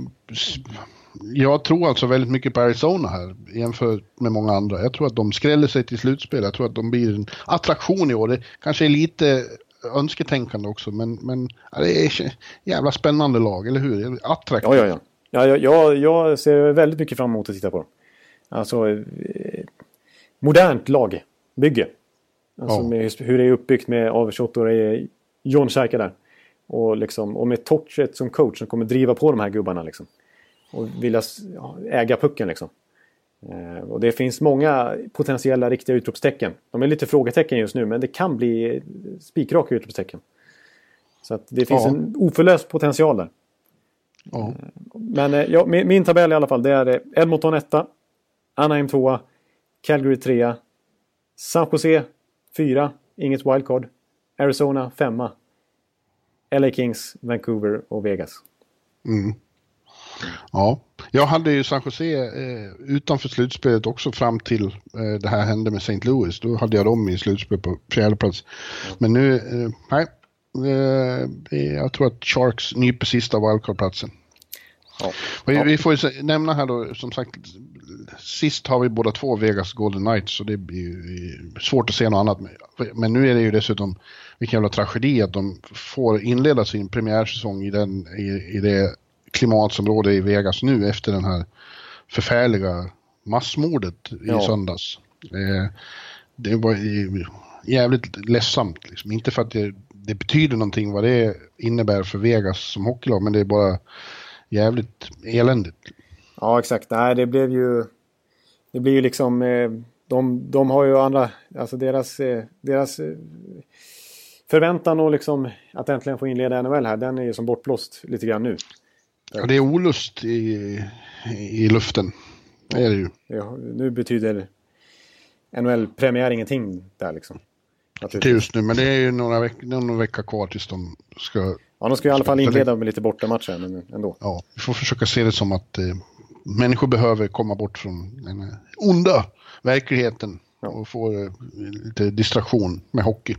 jag tror alltså väldigt mycket på Arizona här jämfört med många andra. Jag tror att de skräller sig till slutspel. Jag tror att de blir en attraktion i år. Det kanske är lite önsketänkande också, men, men ja, det är jävla spännande lag, eller hur? Attraktivt. Ja, ja, ja. ja jag, jag, jag ser väldigt mycket fram emot att titta på dem. Alltså, eh, modernt lagbygge. Alltså ja. med hur det är uppbyggt med av 28-årige John Särka där. Och, liksom, och med Torchet som coach som kommer driva på de här gubbarna. Liksom. Och vilja äga pucken liksom. Eh, och det finns många potentiella riktiga utropstecken. De är lite frågetecken just nu men det kan bli spikraka utropstecken. Så det finns ja. en oförlöst potential där. Ja. Eh, men eh, ja, min, min, tabell i alla fall det är Edmonton 1, Anaheim 2, Calgary 3, San Jose 4, inget wildcard, Arizona 5, LA Kings, Vancouver och Vegas. Mm. Ja, jag hade ju San Jose eh, utanför slutspelet också fram till eh, det här hände med St. Louis. Då hade jag dem i slutspel på fjärde plats. Men nu, eh, nej. Eh, jag tror att Sharks nyper sista wildcard-platsen. Ja. Vi, vi, får ju nämna här då, som sagt, sist har vi båda två Vegas Golden Knights så det blir svårt att se något annat. Men nu är det ju dessutom vilken jävla tragedi att de får inleda sin premiärsäsong i, den, i, i det klimat som råder i Vegas nu efter den här förfärliga massmordet i ja. söndags. Eh, det var jävligt ledsamt. Liksom. Inte för att det, det, betyder någonting vad det innebär för Vegas som hockeylag, men det är bara jävligt eländigt. Ja, exakt. Nej, det blev ju... Det blir ju liksom... Eh, de, de har ju andra... Alltså deras... Eh, deras förväntan och liksom att äntligen få inleda NHL här, den är ju som bortblåst lite grann nu. Ja, det är olust i, i luften. Det är det ju. Ja, nu betyder NHL-premiär ingenting där liksom. Inte just nu, men det är ju några, veck några veckor kvar tills de ska... Ja, de ska i alla fall inleda med lite bortamatcher, men ändå. Ja, vi får försöka se det som att eh, människor behöver komma bort från den onda verkligheten och få eh, lite distraktion med hockey.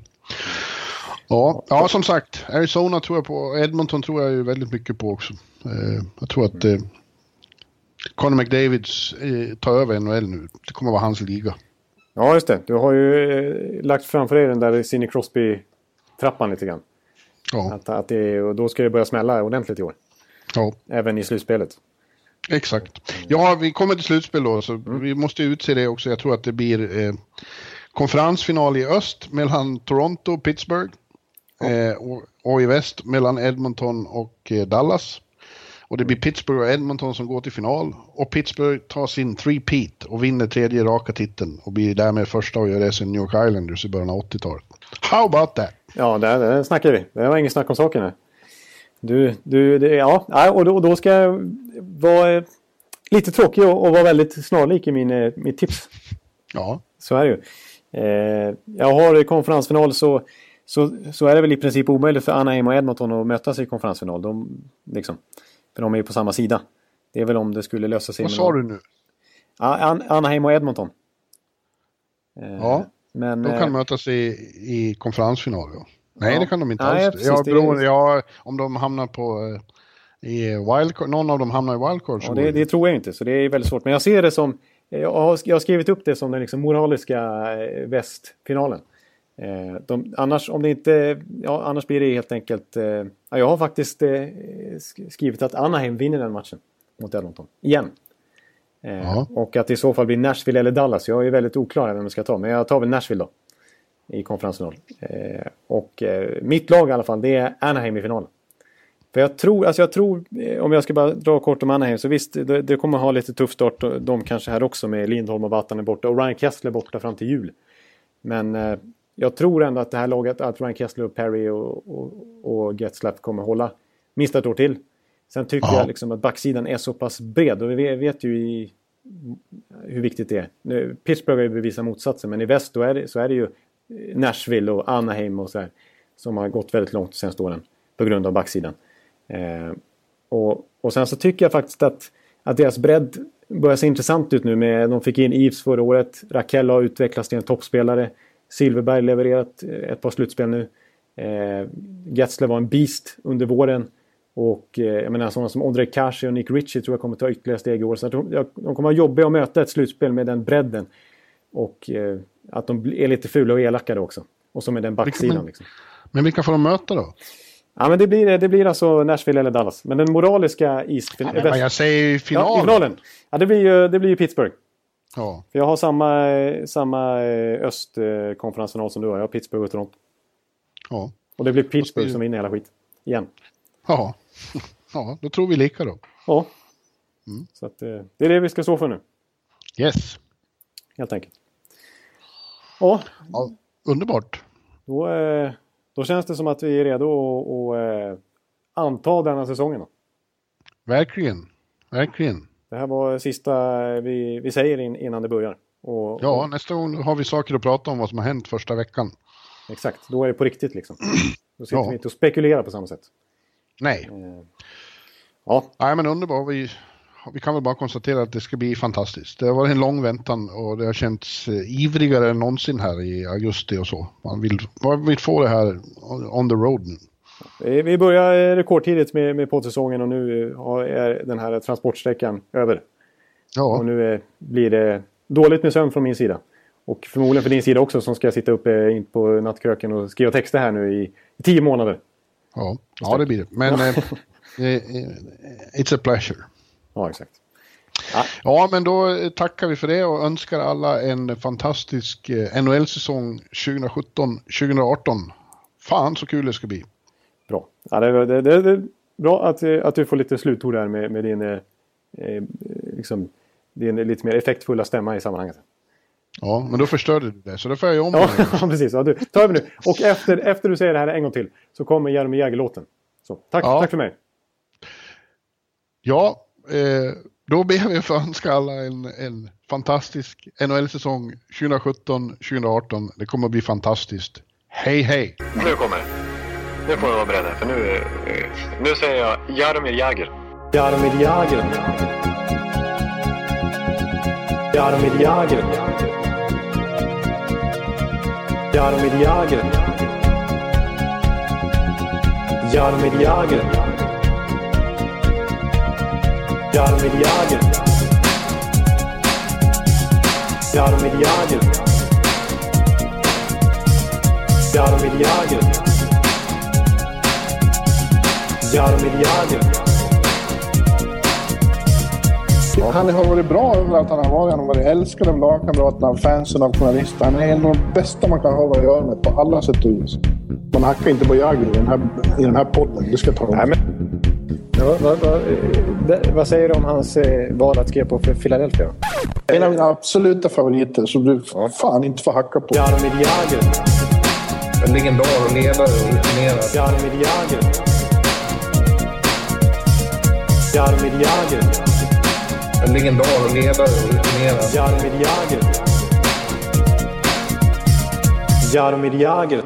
Ja, ja, som sagt, Arizona tror jag på, Edmonton tror jag ju väldigt mycket på också. Eh, jag tror att eh, Conor McDavids eh, tar över NHL nu. Det kommer vara hans liga. Ja, just det. Du har ju lagt framför dig den där Sidney Crosby-trappan lite grann. Ja. Att, att det, och då ska det börja smälla ordentligt i år. Ja. Även i slutspelet. Exakt. Ja, vi kommer till slutspel då, så mm. vi måste utse det också. Jag tror att det blir eh, konferensfinal i öst mellan Toronto och Pittsburgh. Eh, och, och, i väst mellan Edmonton och eh, Dallas. Och det blir Pittsburgh och Edmonton som går till final. Och Pittsburgh tar sin three-peat och vinner tredje raka titeln. Och blir därmed första att göra det sen New York Islanders i början av 80-talet. How about that? Ja, det, det snackar vi. Det var inget snack om saken här. Du, du, det, ja, och då, då ska jag vara lite tråkig och, och vara väldigt snarlik i min, eh, mitt tips. Ja. Så är det ju. Eh, jag har konferensfinal så, så, så är det väl i princip omöjligt för Anaheim och Edmonton att mötas i konferensfinal. De, liksom, för de är ju på samma sida. Det är väl om det skulle lösa sig. Vad sa du nu? An Anaheim och Edmonton. Eh, ja, men, de kan eh, mötas i, i konferensfinal. Ja. Nej, ja. det kan de inte nej, alls. Precis, ja, beror, är... ja, om de hamnar på eh, i wildcard, någon av dem hamnar i wildcard. Ja, det, det, tror jag inte, så det är väldigt svårt. Men jag ser det som, jag har, jag har skrivit upp det som den liksom moraliska eh, västfinalen. Eh, de, annars, om det inte, ja, annars blir det helt enkelt... Eh, jag har faktiskt eh, skrivit att Anaheim vinner den matchen mot Edmonton. Igen. Eh, och att det i så fall blir Nashville eller Dallas. Jag är väldigt oklar vem jag ska ta, men jag tar väl Nashville då. I konferensfinal. Eh, och eh, mitt lag i alla fall, det är Anaheim i finalen. För jag tror, alltså jag tror, om jag ska bara dra kort om Anaheim, så visst, det, det kommer ha lite tuff start. De kanske här också med Lindholm och Vatanen borta och Ryan Kessler borta fram till jul. Men jag tror ändå att det här laget, att Ryan Kessler och Perry och, och, och Getzlaff kommer hålla minst ett år till. Sen tycker ja. jag liksom att backsidan är så pass bred och vi vet ju i, hur viktigt det är. Nu, Pittsburgh har ju bevisat motsatsen men i väst är det, så är det ju Nashville och Anaheim och så här, som har gått väldigt långt de senaste åren på grund av backsidan. Eh, och, och sen så tycker jag faktiskt att, att deras bredd börjar se intressant ut nu. Med, de fick in Eves förra året. Rakell har utvecklats till en toppspelare. Silverberg levererat eh, ett par slutspel nu. Eh, Getzler var en beast under våren. Och eh, jag menar sådana som Ondrej Kashi och Nick Ritchie tror jag kommer ta ytterligare steg i år. Så de, de kommer vara jobbiga att möta ett slutspel med den bredden. Och eh, att de är lite fula och elaka då också. Och så med den backsidan. Men, liksom. men vilka får de möta då? Ja, men det blir, det blir alltså Nashville eller Dallas. Men den moraliska East... Ja, men jag säger ju final. Ja, i finalen. Ja, det blir ju, det blir ju Pittsburgh. Ja. För jag har samma, samma eh, östkonferensfinal som du har. Jag har Pittsburgh och Toronto. Ja. Och det blir Pittsburgh som vinner hela skit. Igen. Ja. ja, då tror vi lika då. Ja. Mm. Så att, eh, det är det vi ska stå för nu. Yes. Helt enkelt. Ja. ja underbart. Då, eh, då känns det som att vi är redo att anta denna säsongen. Verkligen. Verkligen. Det här var sista vi, vi säger in, innan det börjar. Och, ja, och... nästa gång har vi saker att prata om vad som har hänt första veckan. Exakt, då är det på riktigt liksom. Då sitter ja. vi inte och spekulerar på samma sätt. Nej. Eh, ja. Nej, men underbart. Vi, vi kan väl bara konstatera att det ska bli fantastiskt. Det har varit en lång väntan och det har känts eh, ivrigare än någonsin här i augusti och så. Man vill, man vill få det här on the road nu. Vi börjar rekordtidigt med, med poddsäsongen och nu är den här transportsträckan över. Ja. Och nu blir det dåligt med sömn från min sida. Och förmodligen för din sida också som ska sitta uppe in på nattkröken och skriva texter här nu i, i tio månader. Ja, ja det blir det. Men eh, eh, it's a pleasure. Ja, exakt. Ja. ja, men då tackar vi för det och önskar alla en fantastisk eh, NHL-säsong 2017-2018. Fan så kul det ska bli. Bra. Ja, det, det, det, det är bra att, att du får lite slutord där med, med din, eh, eh, liksom, din lite mer effektfulla stämma i sammanhanget. Ja, men då förstörde du det, så då får jag göra om ja, det. (laughs) precis. Ja, du, ta över nu. Och efter, efter du säger det här en gång till så kommer Jaromir Jagr-låten. Så, tack, ja. tack för mig. Ja, eh, då ber vi få önska alla en, en fantastisk NHL-säsong 2017-2018. Det kommer att bli fantastiskt. Hej hej! Nu kommer det. Nu får ni vara beredda, för nu, nu säger jag Jaromir Jagr. Jaromir Jagr. Jaromir Jagr. Jaromir Jagr. Jaromir Jagr. Jaromir Jagr. Jaromir Jagr. Jaromir Jagr. Jaromir Jagr. Han har varit bra överallt han har varit. Han har varit älskad av lagkamraterna, av fansen, av journalisterna. Han är en av de bästa man kan ha att göra med på alla sätt och vis. Man hackar inte på Jagr i den här, i den här podden. Det ska jag ta Nej, men... Ja, vad, vad, vad säger du om hans eh, val att skriva på för Philadelphia? En av mina absoluta favoriter som du fan inte får hacka på. Jaromir Jagr. En legendar och ledare och rutinerad. Jaromir Jagr. Jaromir Jagr. En legendar och ledare och rutinerad. Jaromir Jagr. Jaromir Jagr.